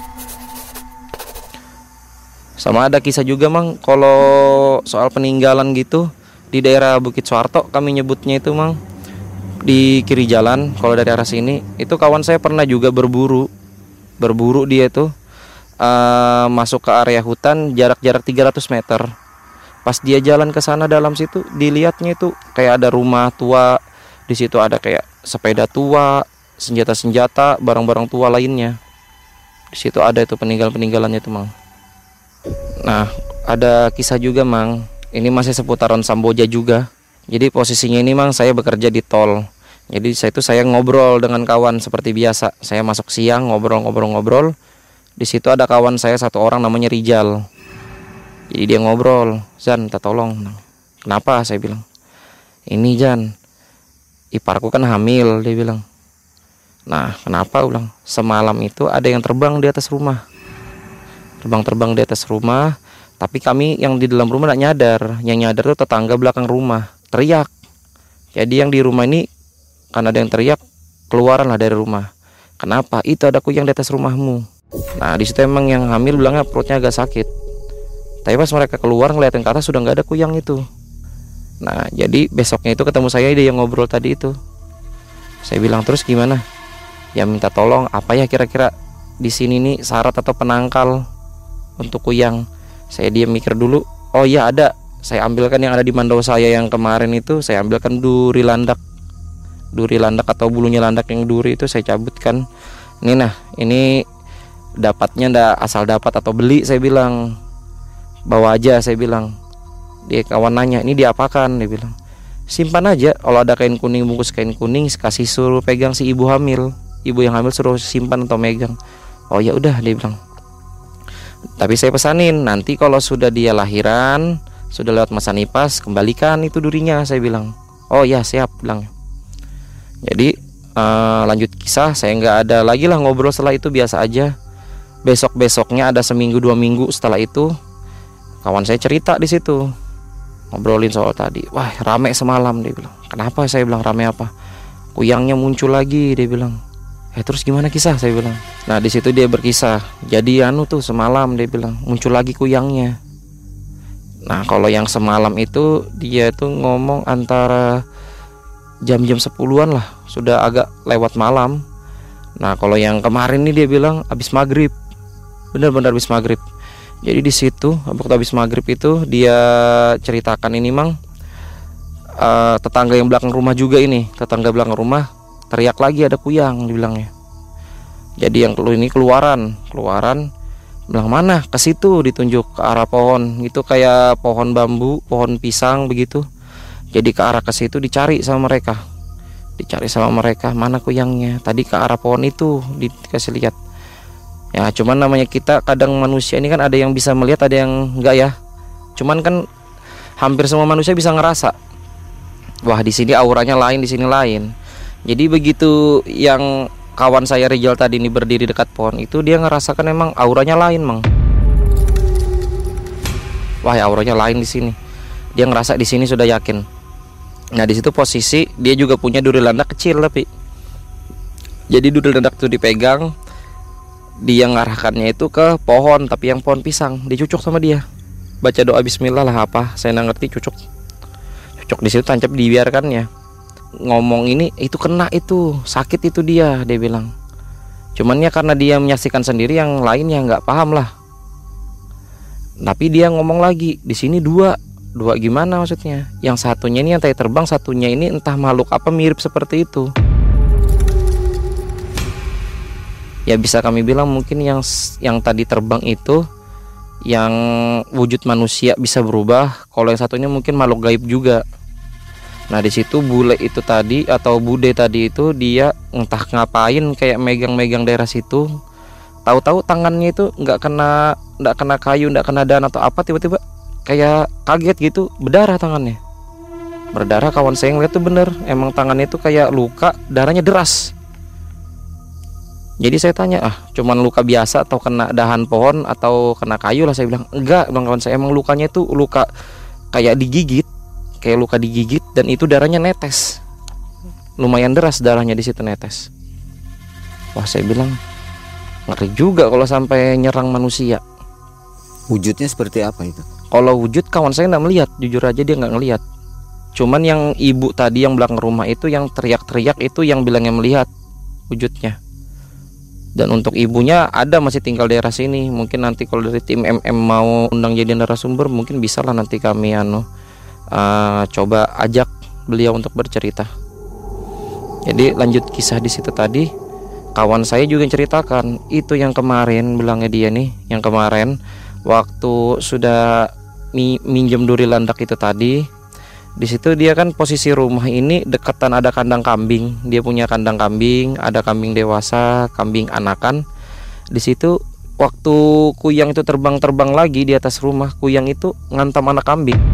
Sama ada kisah juga mang kalau soal peninggalan gitu di daerah Bukit Suarto kami nyebutnya itu mang. Di kiri jalan kalau dari arah sini. Itu kawan saya pernah juga berburu. Berburu dia itu uh, masuk ke area hutan jarak-jarak 300 meter. Pas dia jalan ke sana dalam situ dilihatnya itu kayak ada rumah tua. Di situ ada kayak sepeda tua senjata-senjata barang-barang tua lainnya. Di situ ada itu peninggalan-peninggalannya itu mang. Nah ada kisah juga mang ini masih seputaran Samboja juga. Jadi posisinya ini mang saya bekerja di tol. Jadi saya itu saya ngobrol dengan kawan seperti biasa. Saya masuk siang ngobrol-ngobrol-ngobrol di situ ada kawan saya satu orang namanya Rijal. Jadi dia ngobrol Jan minta tolong. Kenapa? saya bilang. Ini Jan iparku kan hamil dia bilang. Nah kenapa? ulang semalam itu ada yang terbang di atas rumah. Terbang-terbang di atas rumah tapi kami yang di dalam rumah tidak nyadar. Yang nyadar tuh tetangga belakang rumah. Teriak. Jadi yang di rumah ini karena ada yang teriak keluaran lah dari rumah. Kenapa? Itu ada kuyang di atas rumahmu. Nah di situ emang yang hamil bilangnya perutnya agak sakit. Tapi pas mereka keluar ngeliatin ke atas sudah nggak ada kuyang itu. Nah jadi besoknya itu ketemu saya dia yang ngobrol tadi itu. Saya bilang terus gimana? Ya minta tolong apa ya kira-kira di sini nih syarat atau penangkal untuk kuyang saya diam mikir dulu oh iya ada. Saya ambilkan yang ada di mandau saya yang kemarin itu saya ambilkan duri landak. Duri landak atau bulunya landak yang duri itu saya cabutkan. Ini nah ini dapatnya ndak asal dapat atau beli saya bilang. Bawa aja saya bilang. Dia kawan nanya ini diapakan? Dia bilang. Simpan aja. Kalau ada kain kuning bungkus kain kuning kasih suruh pegang si ibu hamil. Ibu yang hamil suruh simpan atau megang. Oh ya udah dia bilang tapi saya pesanin nanti kalau sudah dia lahiran sudah lewat masa nipas kembalikan itu durinya saya bilang. Oh ya siap bilang. Jadi uh, lanjut kisah saya nggak ada lagi lah ngobrol setelah itu biasa aja. Besok besoknya ada seminggu dua minggu setelah itu kawan saya cerita di situ. Ngobrolin soal tadi. Wah rame semalam dia bilang. Kenapa? Saya bilang rame apa? Kuyangnya muncul lagi dia bilang eh terus gimana kisah? Saya bilang. Nah di situ dia berkisah. Jadi anu tuh semalam dia bilang muncul lagi kuyangnya. Nah kalau yang semalam itu dia tuh ngomong antara jam-jam 10-an lah. Sudah agak lewat malam. Nah kalau yang kemarin nih dia bilang habis maghrib. Bener-bener habis maghrib. Jadi di situ waktu habis maghrib itu dia ceritakan ini mang. Uh, Tetangga yang belakang rumah juga ini. Tetangga belakang rumah teriak lagi ada kuyang dibilangnya Jadi yang ini keluaran Keluaran bilang mana? Ke situ ditunjuk ke arah pohon. Itu kayak pohon bambu pohon pisang begitu. Jadi ke arah ke situ dicari sama mereka. Dicari sama mereka mana kuyangnya? Tadi ke arah pohon itu dikasih lihat. Ya cuman namanya kita kadang manusia ini kan ada yang bisa melihat ada yang enggak ya. Cuman kan hampir semua manusia bisa ngerasa wah di sini auranya lain di sini lain jadi begitu yang kawan saya Rizal tadi ini berdiri dekat pohon itu dia ngerasakan emang auranya lain mang. Wah ya auranya lain di sini. Dia ngerasa di sini sudah yakin. Nah di situ posisi dia juga punya duri landak kecil tapi jadi duri landak itu dipegang dia ngarahkannya itu ke pohon tapi yang pohon pisang dicucuk sama dia. Baca doa Bismillah lah apa? Saya nggak ngerti cucuk. Cucuk di situ tancap dibiarkannya ngomong ini itu kena itu sakit itu dia dia bilang. Cuman ya karena dia menyaksikan sendiri yang lain ya nggak paham lah. Tapi dia ngomong lagi di sini dua dua gimana maksudnya? Yang satunya ini yang tadi terbang satunya ini entah makhluk apa mirip seperti itu. Ya bisa kami bilang mungkin yang yang tadi terbang itu yang wujud manusia bisa berubah kalau yang satunya mungkin makhluk gaib juga Nah di situ bule itu tadi atau bude tadi itu dia entah ngapain kayak megang-megang daerah situ. Tahu-tahu tangannya itu nggak kena nggak kena kayu, nggak kena dan atau apa tiba-tiba kayak kaget gitu berdarah tangannya. Berdarah kawan saya ngeliat tuh bener emang tangannya itu kayak luka darahnya deras. Jadi saya tanya ah cuman luka biasa atau kena dahan pohon atau kena kayu lah saya bilang enggak bang kawan saya emang lukanya itu luka kayak digigit kayak luka digigit dan itu darahnya netes. Lumayan deras darahnya di situ netes. Wah saya bilang ngeri juga kalau sampai nyerang manusia. Wujudnya seperti apa itu? Kalau wujud kawan saya nggak melihat. Jujur aja dia nggak ngelihat. Cuman yang ibu tadi yang belakang rumah itu yang teriak-teriak itu yang bilangnya melihat wujudnya. Dan untuk ibunya ada masih tinggal daerah sini. Mungkin nanti kalau dari tim MM mau undang jadi narasumber mungkin bisa lah nanti kami anu uh, coba ajak beliau untuk bercerita. Jadi lanjut kisah di situ tadi, kawan saya juga ceritakan itu yang kemarin bilangnya dia nih, yang kemarin waktu sudah mi minjem duri landak itu tadi, di situ dia kan posisi rumah ini dekatan ada kandang kambing, dia punya kandang kambing, ada kambing dewasa, kambing anakan. Di situ waktu kuyang itu terbang-terbang lagi di atas rumah, kuyang itu ngantam anak kambing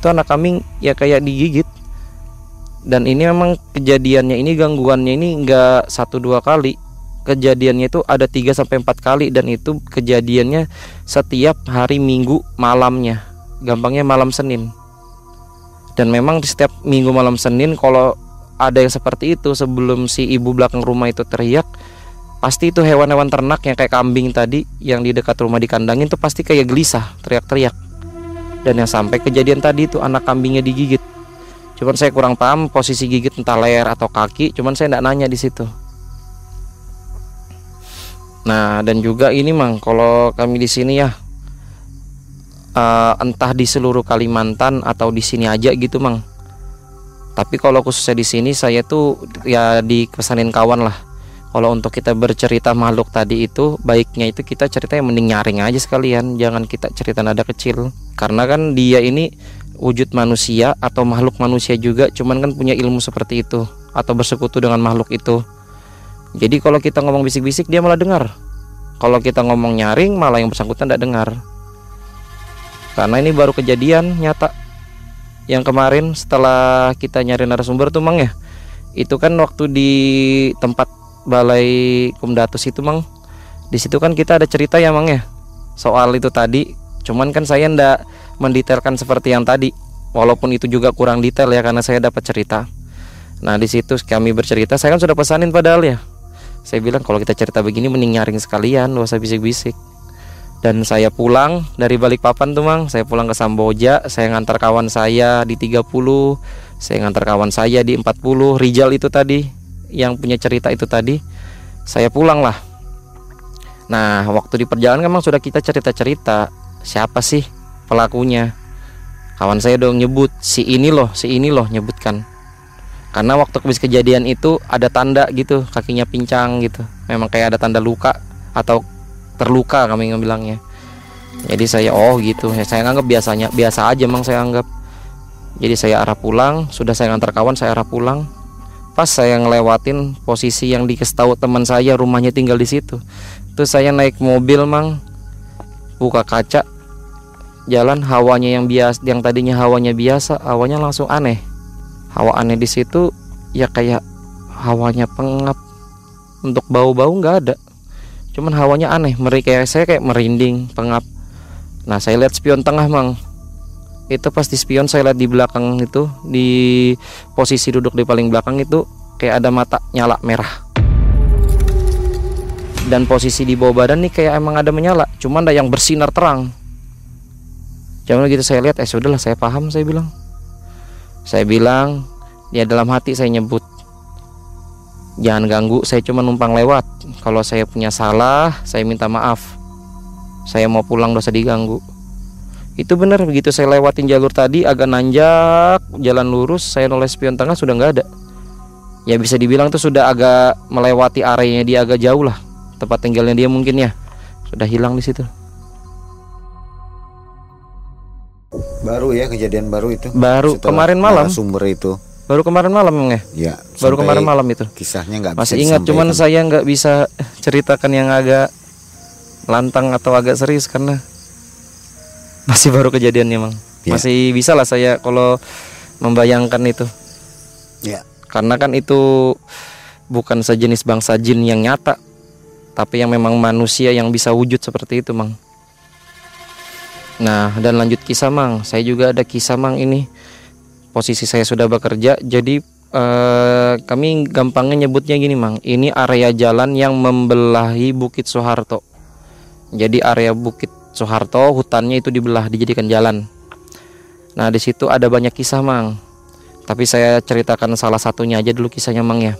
itu anak kambing ya kayak digigit. Dan ini memang kejadiannya ini gangguannya ini enggak satu dua kali. Kejadiannya itu ada 3 sampai empat kali dan itu kejadiannya setiap hari Minggu malamnya gampangnya malam Senin. Dan memang di setiap Minggu malam Senin kalau ada yang seperti itu sebelum si ibu belakang rumah itu teriak pasti itu hewan-hewan ternak yang kayak kambing tadi yang di dekat rumah dikandangin itu pasti kayak gelisah teriak-teriak dan yang sampai kejadian tadi itu anak kambingnya digigit. Cuman saya kurang paham posisi gigit entah leher atau kaki cuman saya tidak nanya di situ. Nah dan juga ini mang kalau kami di sini ya uh, entah di seluruh Kalimantan atau di sini aja gitu mang. Tapi kalau khususnya di sini saya tuh ya dikesanin kawan lah kalau untuk kita bercerita makhluk tadi itu baiknya itu kita cerita yang mending nyaring aja sekalian. Jangan kita cerita nada kecil. Karena kan dia ini wujud manusia atau makhluk manusia juga cuman kan punya ilmu seperti itu atau bersekutu dengan makhluk itu. Jadi kalau kita ngomong bisik-bisik dia malah dengar. Kalau kita ngomong nyaring malah yang bersangkutan tidak dengar. Karena ini baru kejadian nyata. Yang kemarin setelah kita nyari narasumber tuh mang ya? Itu kan waktu di tempat balai kumdatus itu mang. Di situ kan kita ada cerita ya mang ya soal itu tadi. Cuman kan saya ndak mendetailkan seperti yang tadi walaupun itu juga kurang detail ya karena saya dapat cerita. Nah di situ kami bercerita saya kan sudah pesanin padahal ya. Saya bilang kalau kita cerita begini mending nyaring sekalian gak usah bisik-bisik. Dan saya pulang dari Balikpapan tuh mang. Saya pulang ke Samboja saya ngantar kawan saya di 30 saya ngantar kawan saya di 40 Rijal itu tadi yang punya cerita itu tadi saya pulang lah. Nah waktu di perjalanan memang sudah kita cerita-cerita siapa sih pelakunya? Kawan saya dong nyebut si ini loh si ini loh nyebutkan. Karena waktu habis kejadian itu ada tanda gitu kakinya pincang gitu. Memang kayak ada tanda luka atau terluka kami bilangnya jadi saya oh gitu ya saya anggap biasanya biasa aja emang saya anggap. Jadi saya arah pulang sudah saya ngantar kawan saya arah pulang pas saya ngelewatin posisi yang dikasih teman saya rumahnya tinggal di situ. Terus saya naik mobil mang. Buka kaca. Jalan hawanya yang biasa yang tadinya hawanya biasa hawanya langsung aneh. Hawa aneh di situ ya kayak hawanya pengap. Untuk bau-bau nggak ada. Cuman hawanya aneh mereka saya kayak merinding pengap. Nah saya lihat spion tengah mang itu pas di spion saya lihat di belakang itu di posisi duduk di paling belakang itu kayak ada mata nyala merah. Dan posisi di bawah badan nih kayak emang ada menyala cuman ada yang bersinar terang. Jangan gitu saya lihat eh sudahlah saya paham saya bilang. Saya bilang dia dalam hati saya nyebut jangan ganggu saya cuma numpang lewat. Kalau saya punya salah saya minta maaf. Saya mau pulang dosa diganggu itu benar begitu saya lewatin jalur tadi agak nanjak jalan lurus saya noleh spion tengah sudah nggak ada ya bisa dibilang tuh sudah agak melewati areanya dia agak jauh lah tempat tinggalnya dia mungkin ya sudah hilang di situ baru ya kejadian baru itu baru kemarin malam sumber itu Baru kemarin malam ya? Ya. Baru kemarin malam itu. Kisahnya nggak Masih ingat, cuman saya nggak bisa ceritakan yang agak lantang atau agak serius karena masih baru kejadiannya, Mang. Ya. Masih bisa lah saya kalau membayangkan itu. Ya. Karena kan itu bukan sejenis bangsa jin yang nyata, tapi yang memang manusia yang bisa wujud seperti itu, Mang. Nah, dan lanjut kisah, Mang. Saya juga ada kisah, Mang ini posisi saya sudah bekerja jadi eh, kami gampangnya nyebutnya gini mang ini area jalan yang membelahi Bukit Soeharto jadi area Bukit Soeharto hutannya itu dibelah dijadikan jalan. Nah di situ ada banyak kisah mang. Tapi saya ceritakan salah satunya aja dulu kisahnya mang ya.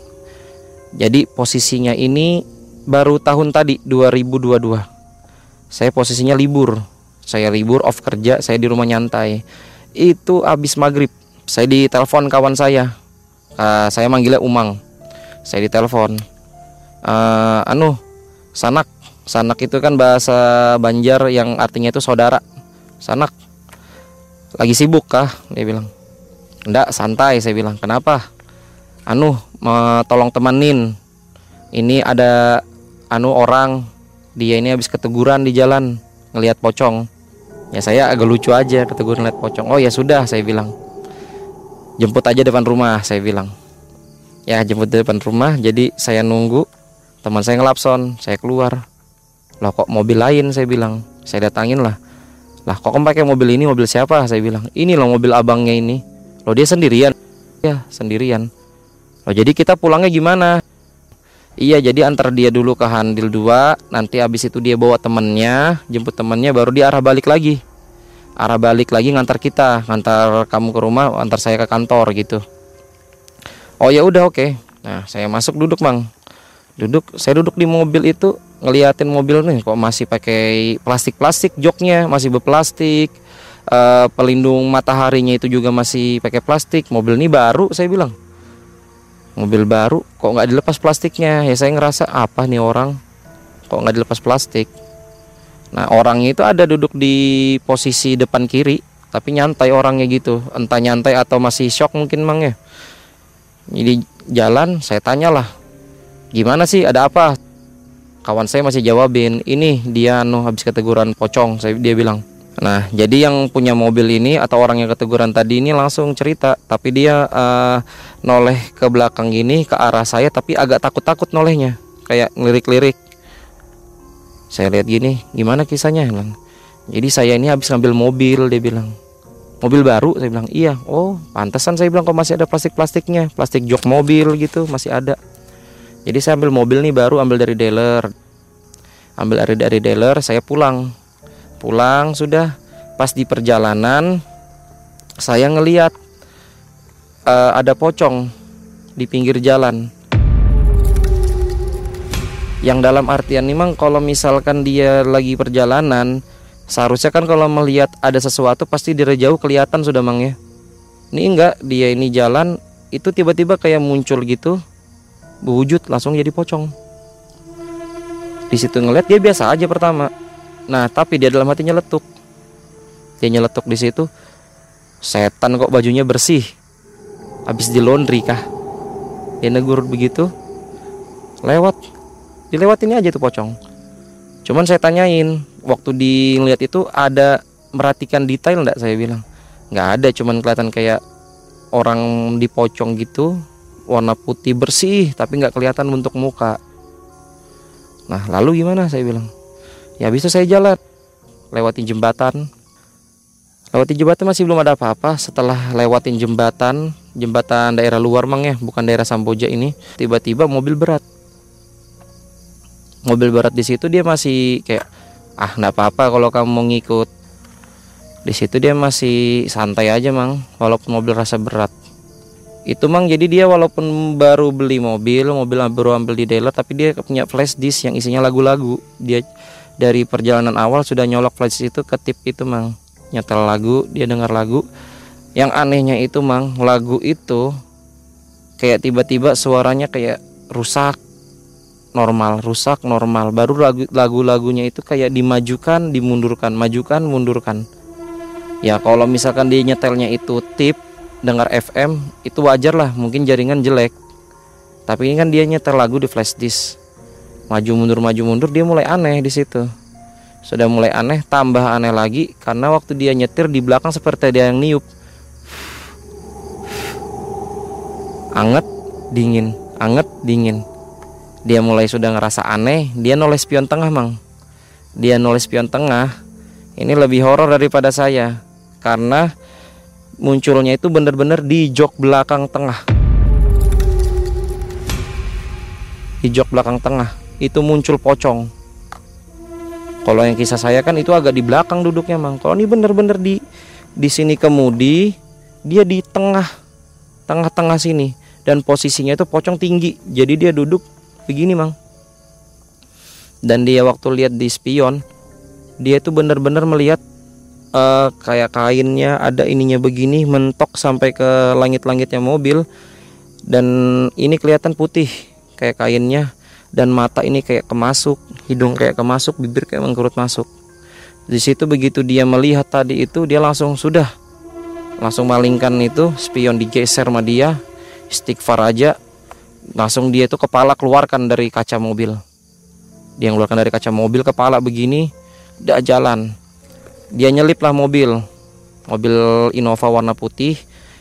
Jadi posisinya ini baru tahun tadi 2022 saya posisinya libur. Saya libur off kerja saya di rumah nyantai. Itu habis maghrib. Saya ditelepon kawan saya. Uh, saya manggilnya Umang. Saya ditelepon. Uh, anu sanak sanak itu kan bahasa Banjar yang artinya itu saudara. Sanak. Lagi sibuk kah? Dia bilang. Enggak santai saya bilang. Kenapa? Anu tolong temenin ini ada anu orang. Dia ini habis keteguran di jalan ngelihat pocong. Ya saya agak lucu aja keteguran lihat pocong. Oh ya sudah saya bilang. Jemput aja depan rumah saya bilang. Ya jemput depan rumah jadi saya nunggu. Teman saya ngelapson saya keluar loh kok mobil lain? Saya bilang saya datangin lah. Lah kok kamu pakai mobil ini? Mobil siapa? Saya bilang ini loh mobil abangnya ini. Loh dia sendirian. Ya sendirian. Loh jadi kita pulangnya gimana? Iya jadi antar dia dulu ke Handil 2 Nanti habis itu dia bawa temennya Jemput temennya baru dia arah balik lagi. Arah balik lagi ngantar kita ngantar kamu ke rumah antar saya ke kantor gitu. Oh ya udah oke. Okay. nah saya masuk duduk bang. Duduk saya duduk di mobil itu ngeliatin mobil nih kok masih pakai plastik plastik joknya masih berplastik uh, pelindung mataharinya itu juga masih pakai plastik. Mobil ini baru saya bilang. Mobil baru kok nggak dilepas plastiknya? Ya saya ngerasa apa nih orang? Kok nggak dilepas plastik? Nah orangnya itu ada duduk di posisi depan kiri Tapi nyantai orangnya gitu. Entah nyantai atau masih shock mungkin mang ya. Jadi jalan saya tanyalah Gimana sih? Ada apa Kawan saya masih jawabin Ini dia no habis keteguran pocong saya Dia bilang Nah, jadi yang punya mobil ini atau orang yang keteguran tadi ini langsung cerita, tapi dia uh, noleh ke belakang gini ke arah saya, tapi agak takut-takut nolehnya, kayak ngelirik-lirik. Saya lihat gini, gimana kisahnya? Bilang. Jadi saya ini habis ngambil mobil, dia bilang. Mobil baru, saya bilang. Iya, oh pantesan saya bilang kok masih ada plastik-plastiknya, plastik jok mobil gitu masih ada. Jadi saya ambil mobil nih baru, ambil dari dealer, ambil dari dari dealer, saya pulang. Pulang sudah pas di perjalanan saya ngeliat uh, ada pocong di pinggir jalan. Yang dalam artian memang kalau misalkan dia lagi perjalanan seharusnya kan kalau melihat ada sesuatu pasti dari jauh kelihatan sudah mang ya. Ini enggak dia ini jalan itu tiba-tiba kayak muncul gitu berwujud langsung jadi pocong di situ ngeliat dia biasa aja pertama Nah, tapi dia dalam hati nyeletuk. Dia nyeletuk di situ. Setan kok bajunya bersih. Habis di laundry kah? Dia negur begitu. Lewat. Dilewatin aja tuh pocong. Cuman saya tanyain, waktu dilihat itu ada merhatikan detail enggak saya bilang. Nggak ada, cuman kelihatan kayak orang dipocong gitu, warna putih bersih tapi nggak kelihatan bentuk muka. Nah, lalu gimana? Saya bilang? ya bisa saya jalan lewatin jembatan. Lewatin jembatan masih belum ada apa-apa. Setelah lewatin jembatan jembatan daerah luar mang ya bukan daerah Samboja ini tiba-tiba mobil berat. Mobil berat di situ dia masih kayak ah nggak apa-apa kalau kamu mau ngikut. Di situ dia masih santai aja mang walaupun mobil rasa berat itu mang jadi dia walaupun baru beli mobil mobil baru ambil di dealer tapi dia punya flash disk yang isinya lagu-lagu. Dia dari perjalanan awal sudah nyolok flash itu ke tip itu mang. Nyetel lagu dia dengar lagu. Yang anehnya itu mang lagu itu kayak tiba-tiba suaranya kayak rusak normal rusak normal. Baru lagu lagu-lagunya itu kayak dimajukan dimundurkan majukan mundurkan. Ya kalau misalkan dia nyetelnya itu tip dengar FM itu wajar lah mungkin jaringan jelek. Tapi ini kan dia nyetel lagu di flash disk. Maju mundur maju mundur dia mulai aneh di situ. Sudah mulai aneh tambah aneh lagi karena waktu dia nyetir di belakang seperti ada yang niup. Anget dingin anget dingin. Dia mulai sudah ngerasa aneh dia noleh spion tengah mang. Dia noleh spion tengah. Ini lebih horor daripada saya karena munculnya itu benar-benar di jok belakang tengah. Di jok belakang tengah itu muncul pocong. Kalau yang kisah saya kan itu agak di belakang duduknya mang. Kalau ini bener-bener di di sini kemudi dia di tengah tengah-tengah sini. Dan posisinya itu pocong tinggi. Jadi dia duduk begini mang. Dan dia waktu lihat di spion dia itu bener-bener melihat uh, kayak kainnya ada ininya begini mentok sampai ke langit-langitnya mobil dan ini kelihatan putih kayak kainnya dan mata ini kayak kemasuk, hidung kayak kemasuk, bibir kayak mengkerut masuk. Di situ begitu dia melihat tadi itu dia langsung sudah langsung malingkan itu spion digeser sama dia, istighfar aja, langsung dia itu kepala keluarkan dari kaca mobil. Dia keluarkan dari kaca mobil kepala begini, tidak jalan. Dia nyelip lah mobil, mobil Innova warna putih,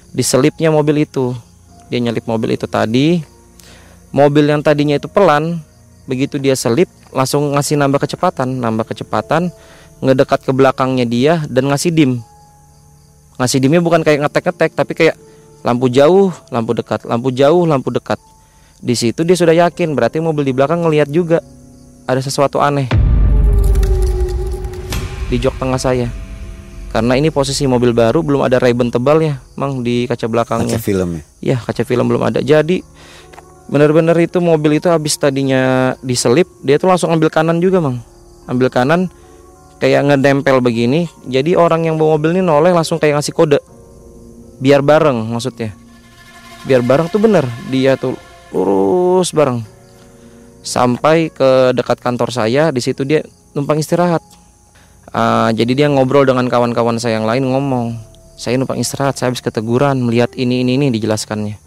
diselipnya mobil itu. Dia nyelip mobil itu tadi, mobil yang tadinya itu pelan begitu dia selip langsung ngasih nambah kecepatan. Nambah kecepatan ngedekat ke belakangnya dia dan ngasih dim. Ngasih dimnya bukan kayak ngetek-ngetek tapi kayak lampu jauh lampu dekat lampu jauh lampu dekat. Di situ dia sudah yakin berarti mobil di belakang ngelihat juga ada sesuatu aneh di jok tengah saya. Karena ini posisi mobil baru belum ada ribbon tebal ya mang di kaca belakangnya. Kaca film ya? Ya kaca film belum ada. Jadi bener-bener itu mobil itu habis tadinya diselip dia tuh langsung ambil kanan juga mang. Ambil kanan kayak ngedempel begini. Jadi orang yang bawa mobil ini noleh langsung kayak ngasih kode. Biar bareng maksudnya. Biar bareng tuh bener dia tuh lurus bareng. Sampai ke dekat kantor saya di situ dia numpang istirahat uh, jadi dia ngobrol dengan kawan-kawan saya yang lain ngomong saya numpang istirahat saya habis keteguran melihat ini ini ini dijelaskannya.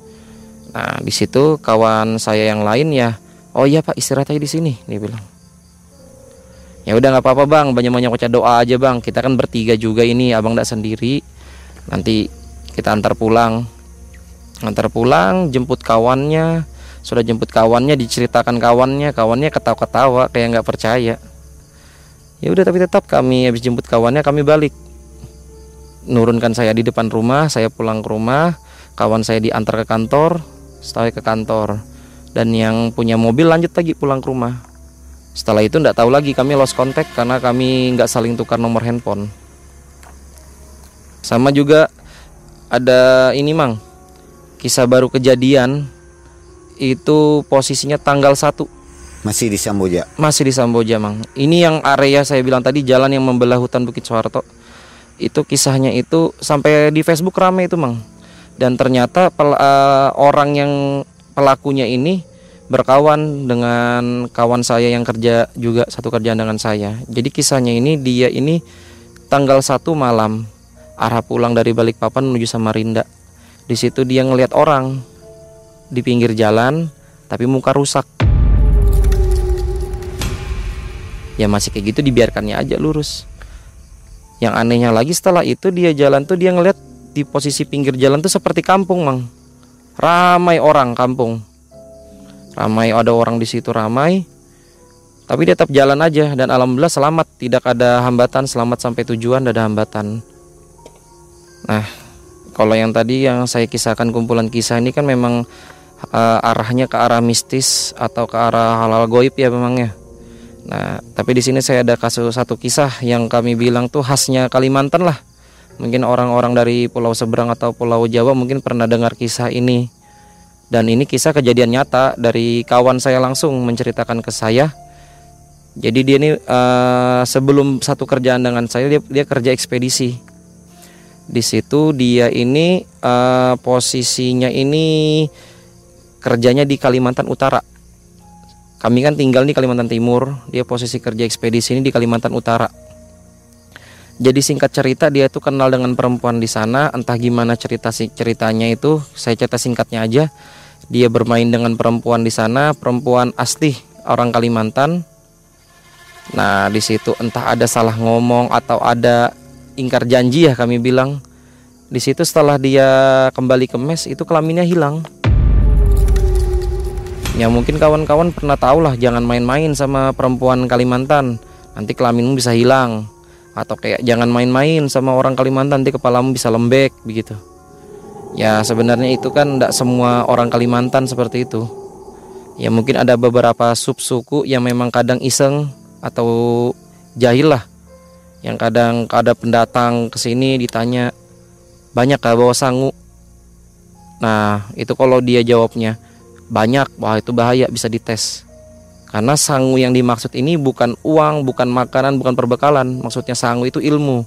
Nah, di situ kawan saya yang lain ya, "Oh iya Pak, istirahat aja di sini." Dia bilang. ya udah nggak apa-apa bang. Banyak-banyak baca doa aja bang. Kita kan bertiga juga ini abang tidak sendiri. Nanti kita antar pulang. Antar pulang jemput kawannya. Sudah jemput kawannya diceritakan kawannya. Kawannya ketawa-ketawa kayak nggak percaya ya udah tapi tetap kami habis jemput kawannya kami balik. Nurunkan saya di depan rumah saya pulang ke rumah kawan saya diantar ke kantor setelah ke kantor. Dan yang punya mobil lanjut lagi pulang ke rumah. Setelah itu tidak tahu lagi kami lost contact karena kami nggak saling tukar nomor handphone. Sama juga ada ini mang. Kisah baru kejadian itu posisinya tanggal 1 masih di Samboja masih di Samboja mang ini yang area saya bilang tadi jalan yang membelah hutan Bukit Soeharto itu kisahnya itu sampai di Facebook rame itu mang dan ternyata pel, uh, orang yang pelakunya ini berkawan dengan kawan saya yang kerja juga satu kerjaan dengan saya. Jadi kisahnya ini dia ini tanggal satu malam arah pulang dari Balikpapan menuju Samarinda. Di situ dia ngelihat orang di pinggir jalan tapi muka rusak. Ya masih kayak gitu dibiarkannya aja lurus. Yang anehnya lagi setelah itu dia jalan tuh dia ngeliat di posisi pinggir jalan tuh seperti kampung, Mang. Ramai orang kampung. Ramai ada orang di situ ramai. Tapi dia tetap jalan aja dan alhamdulillah selamat. Tidak ada hambatan selamat sampai tujuan tidak ada hambatan. Nah kalau yang tadi yang saya kisahkan kumpulan kisah ini kan memang uh, arahnya ke arah mistis atau ke arah halal goib ya memangnya nah tapi di sini saya ada kasus satu kisah yang kami bilang tuh khasnya Kalimantan lah mungkin orang-orang dari Pulau Seberang atau Pulau Jawa mungkin pernah dengar kisah ini dan ini kisah kejadian nyata dari kawan saya langsung menceritakan ke saya. Jadi dia ini uh, sebelum satu kerjaan dengan saya dia, dia kerja ekspedisi. Di situ dia ini uh, posisinya ini kerjanya di Kalimantan Utara. Kami kan tinggal di Kalimantan Timur, dia posisi kerja ekspedisi ini di Kalimantan Utara. Jadi singkat cerita dia itu kenal dengan perempuan di sana, entah gimana cerita ceritanya itu, saya cerita singkatnya aja dia bermain dengan perempuan di sana, perempuan asli orang Kalimantan. Nah, di situ entah ada salah ngomong atau ada ingkar janji ya kami bilang. Di situ setelah dia kembali ke mes itu kelaminnya hilang. Ya mungkin kawan-kawan pernah tahu lah jangan main-main sama perempuan Kalimantan. Nanti kelaminmu bisa hilang. Atau kayak jangan main-main sama orang Kalimantan nanti kepalamu bisa lembek begitu. Ya sebenarnya itu kan tidak semua orang Kalimantan seperti itu. Ya mungkin ada beberapa sub suku yang memang kadang iseng atau jahil lah. Yang kadang ada pendatang ke sini ditanya banyak kah bawa sangu. Nah itu kalau dia jawabnya banyak, wah itu bahaya bisa dites. Karena sangu yang dimaksud ini bukan uang, bukan makanan, bukan perbekalan. Maksudnya sangu itu ilmu.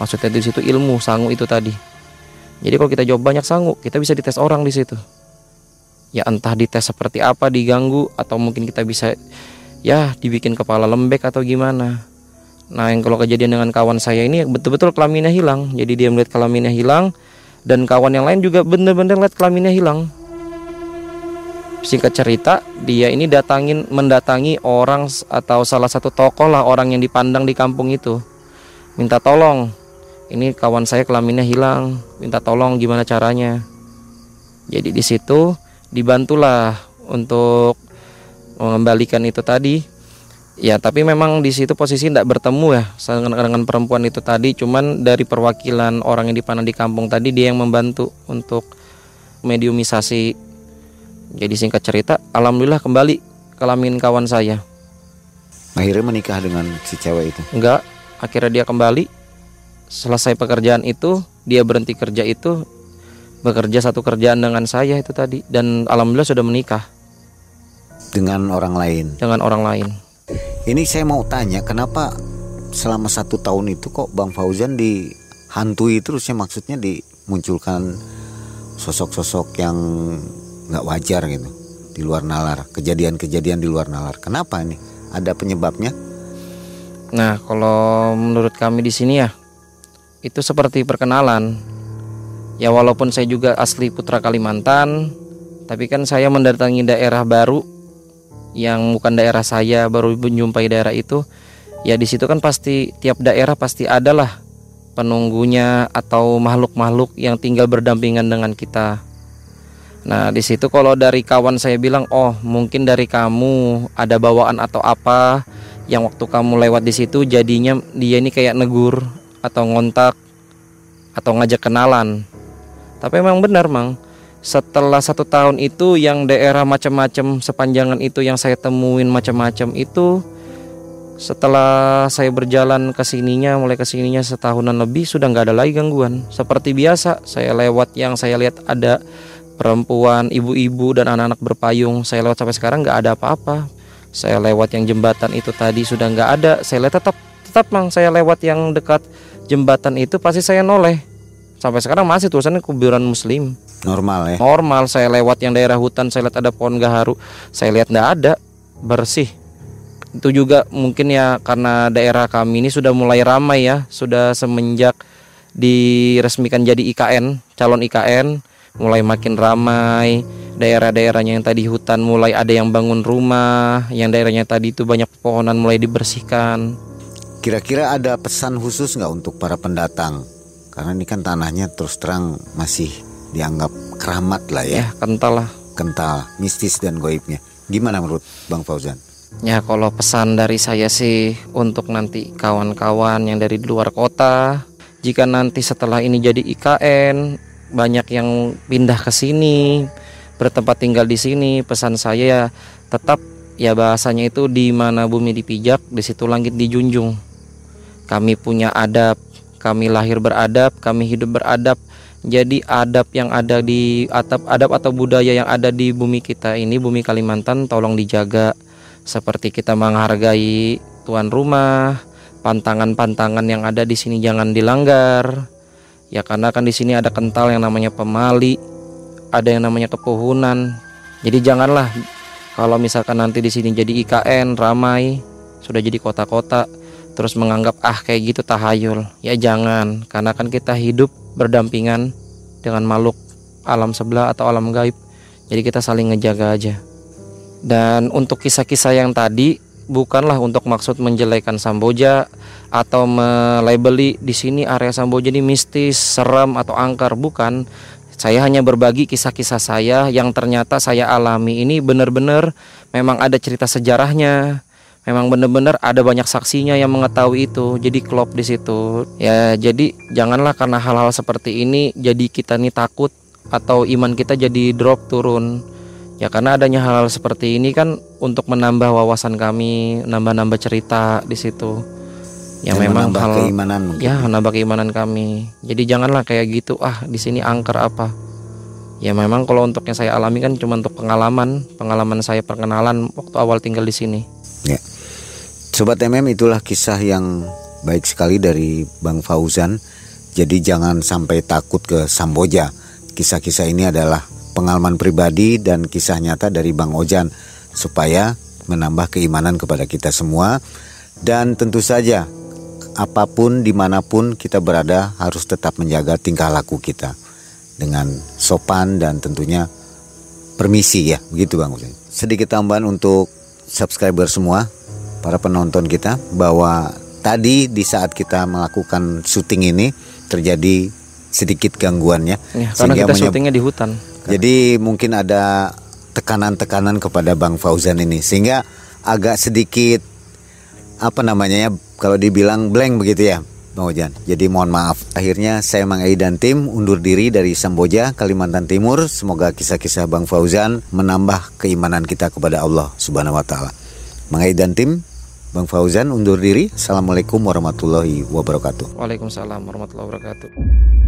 Maksudnya di situ ilmu sangu itu tadi. Jadi kalau kita jawab banyak sanggup, kita bisa dites orang di situ. Ya entah dites seperti apa, diganggu atau mungkin kita bisa ya dibikin kepala lembek atau gimana. Nah yang kalau kejadian dengan kawan saya ini betul-betul kelaminnya hilang. Jadi dia melihat kelaminnya hilang dan kawan yang lain juga benar-benar lihat kelaminnya hilang. Singkat cerita, dia ini datangin mendatangi orang atau salah satu tokoh lah orang yang dipandang di kampung itu. Minta tolong. Ini kawan saya kelaminnya hilang. Minta tolong gimana caranya. Jadi di situ dibantulah untuk mengembalikan itu tadi. Ya tapi memang di situ posisi tidak bertemu ya dengan perempuan itu tadi. Cuman dari perwakilan orang yang dipandang di kampung tadi dia yang membantu untuk mediumisasi jadi singkat cerita alhamdulillah kembali kelamin kawan saya. Akhirnya menikah dengan si cewek itu? Enggak akhirnya dia kembali. Selesai pekerjaan itu dia berhenti kerja itu bekerja satu kerjaan dengan saya itu tadi dan alhamdulillah sudah menikah. Dengan orang lain? Dengan orang lain. Ini saya mau tanya kenapa selama satu tahun itu kok Bang Fauzan dihantui terusnya maksudnya dimunculkan sosok-sosok yang nggak wajar gitu di luar nalar kejadian-kejadian di luar nalar kenapa nih ada penyebabnya nah kalau menurut kami di sini ya itu seperti perkenalan. Ya walaupun saya juga asli putra Kalimantan, tapi kan saya mendatangi daerah baru yang bukan daerah saya baru menjumpai daerah itu ya di situ kan pasti tiap daerah pasti adalah penunggunya atau makhluk-makhluk yang tinggal berdampingan dengan kita. Nah, di situ kalau dari kawan saya bilang, "Oh, mungkin dari kamu ada bawaan atau apa yang waktu kamu lewat di situ jadinya dia ini kayak negur atau ngontak atau ngajak kenalan." Tapi memang benar, Mang. Setelah satu tahun itu yang daerah macam-macam sepanjangan itu yang saya temuin macam-macam itu setelah saya berjalan ke sininya mulai ke sininya setahunan lebih sudah nggak ada lagi gangguan seperti biasa saya lewat yang saya lihat ada perempuan ibu-ibu dan anak-anak berpayung. Saya lewat sampai sekarang nggak ada apa-apa. Saya lewat yang jembatan itu tadi sudah nggak ada. Saya lihat tetap tetap mang saya lewat yang dekat jembatan itu pasti saya noleh. Sampai sekarang masih tulisannya kuburan muslim. Normal ya? Normal saya lewat yang daerah hutan saya lihat ada pohon gaharu. Saya lihat nggak ada bersih. Itu juga mungkin ya karena daerah kami ini sudah mulai ramai ya sudah semenjak diresmikan jadi IKN calon IKN mulai makin ramai. Daerah-daerahnya yang tadi hutan mulai ada yang bangun rumah. Yang daerahnya tadi itu banyak pohonan mulai dibersihkan. Kira-kira ada pesan khusus nggak untuk para pendatang? Karena ini kan tanahnya terus terang masih dianggap keramat lah ya, ya kental lah. Kental mistis dan goibnya. Gimana menurut Bang Fauzan? Ya kalau pesan dari saya sih untuk nanti kawan-kawan yang dari luar kota Jika nanti setelah ini jadi IKN Banyak yang pindah ke sini Bertempat tinggal di sini. Pesan saya ya tetap ya bahasanya itu di mana bumi dipijak di situ langit dijunjung. Kami punya adab Kami lahir beradab Kami hidup beradab. Jadi adab yang ada di atap adab atau budaya yang ada di bumi kita ini bumi Kalimantan tolong dijaga. Seperti kita menghargai tuan rumah, pantangan-pantangan yang ada di sini jangan dilanggar. Ya karena kan di sini ada kental yang namanya pemali, ada yang namanya kepuhunan. Jadi janganlah kalau misalkan nanti di sini jadi IKN ramai, sudah jadi kota-kota, terus menganggap ah kayak gitu tahayul. Ya jangan, karena kan kita hidup berdampingan dengan makhluk alam sebelah atau alam gaib. Jadi kita saling ngejaga aja. Dan untuk kisah-kisah yang tadi bukanlah untuk maksud menjelekan Samboja atau melabeli di sini area Samboja ini mistis, seram atau angker, bukan. Saya hanya berbagi kisah-kisah saya yang ternyata saya alami ini benar-benar memang ada cerita sejarahnya. Memang benar-benar ada banyak saksinya yang mengetahui itu. Jadi klop di situ. Ya, jadi janganlah karena hal-hal seperti ini jadi kita nih takut atau iman kita jadi drop turun Ya karena adanya hal-hal seperti ini kan untuk menambah wawasan kami, nambah-nambah cerita di situ. Ya Dan memang hal keimanan mungkin. Ya, menambah keimanan kami. Jadi janganlah kayak gitu, ah di sini angker apa. Ya memang kalau untuk yang saya alami kan cuma untuk pengalaman, pengalaman saya perkenalan waktu awal tinggal di sini. Ya. Sobat MM itulah kisah yang baik sekali dari Bang Fauzan. Jadi jangan sampai takut ke Samboja. Kisah-kisah ini adalah pengalaman pribadi dan kisah nyata dari Bang Ojan supaya menambah keimanan kepada kita semua. Dan tentu saja apa pun di mana pun kita berada harus tetap menjaga tingkah laku kita dengan sopan dan tentunya permisi ya. Begitu Bang Ojan. Sedikit tambahan untuk subscriber semua para penonton kita bahwa tadi di saat kita melakukan syuting ini terjadi sedikit gangguannya ya, karena kita syutingnya di hutan jadi mungkin ada tekanan-tekanan kepada Bang Fauzan ini sehingga agak sedikit apa namanya ya kalau dibilang blank begitu ya Bang Ojan. Jadi mohon maaf. Akhirnya saya Mang Ei dan tim undur diri dari Samboja, Kalimantan Timur. Semoga kisah-kisah Bang Fauzan menambah keimanan kita kepada Allah Subhanahu wa taala. Mang Ei dan tim Bang Fauzan undur diri. Assalamualaikum warahmatullahi wabarakatuh. Waalaikumsalam warahmatullahi wabarakatuh.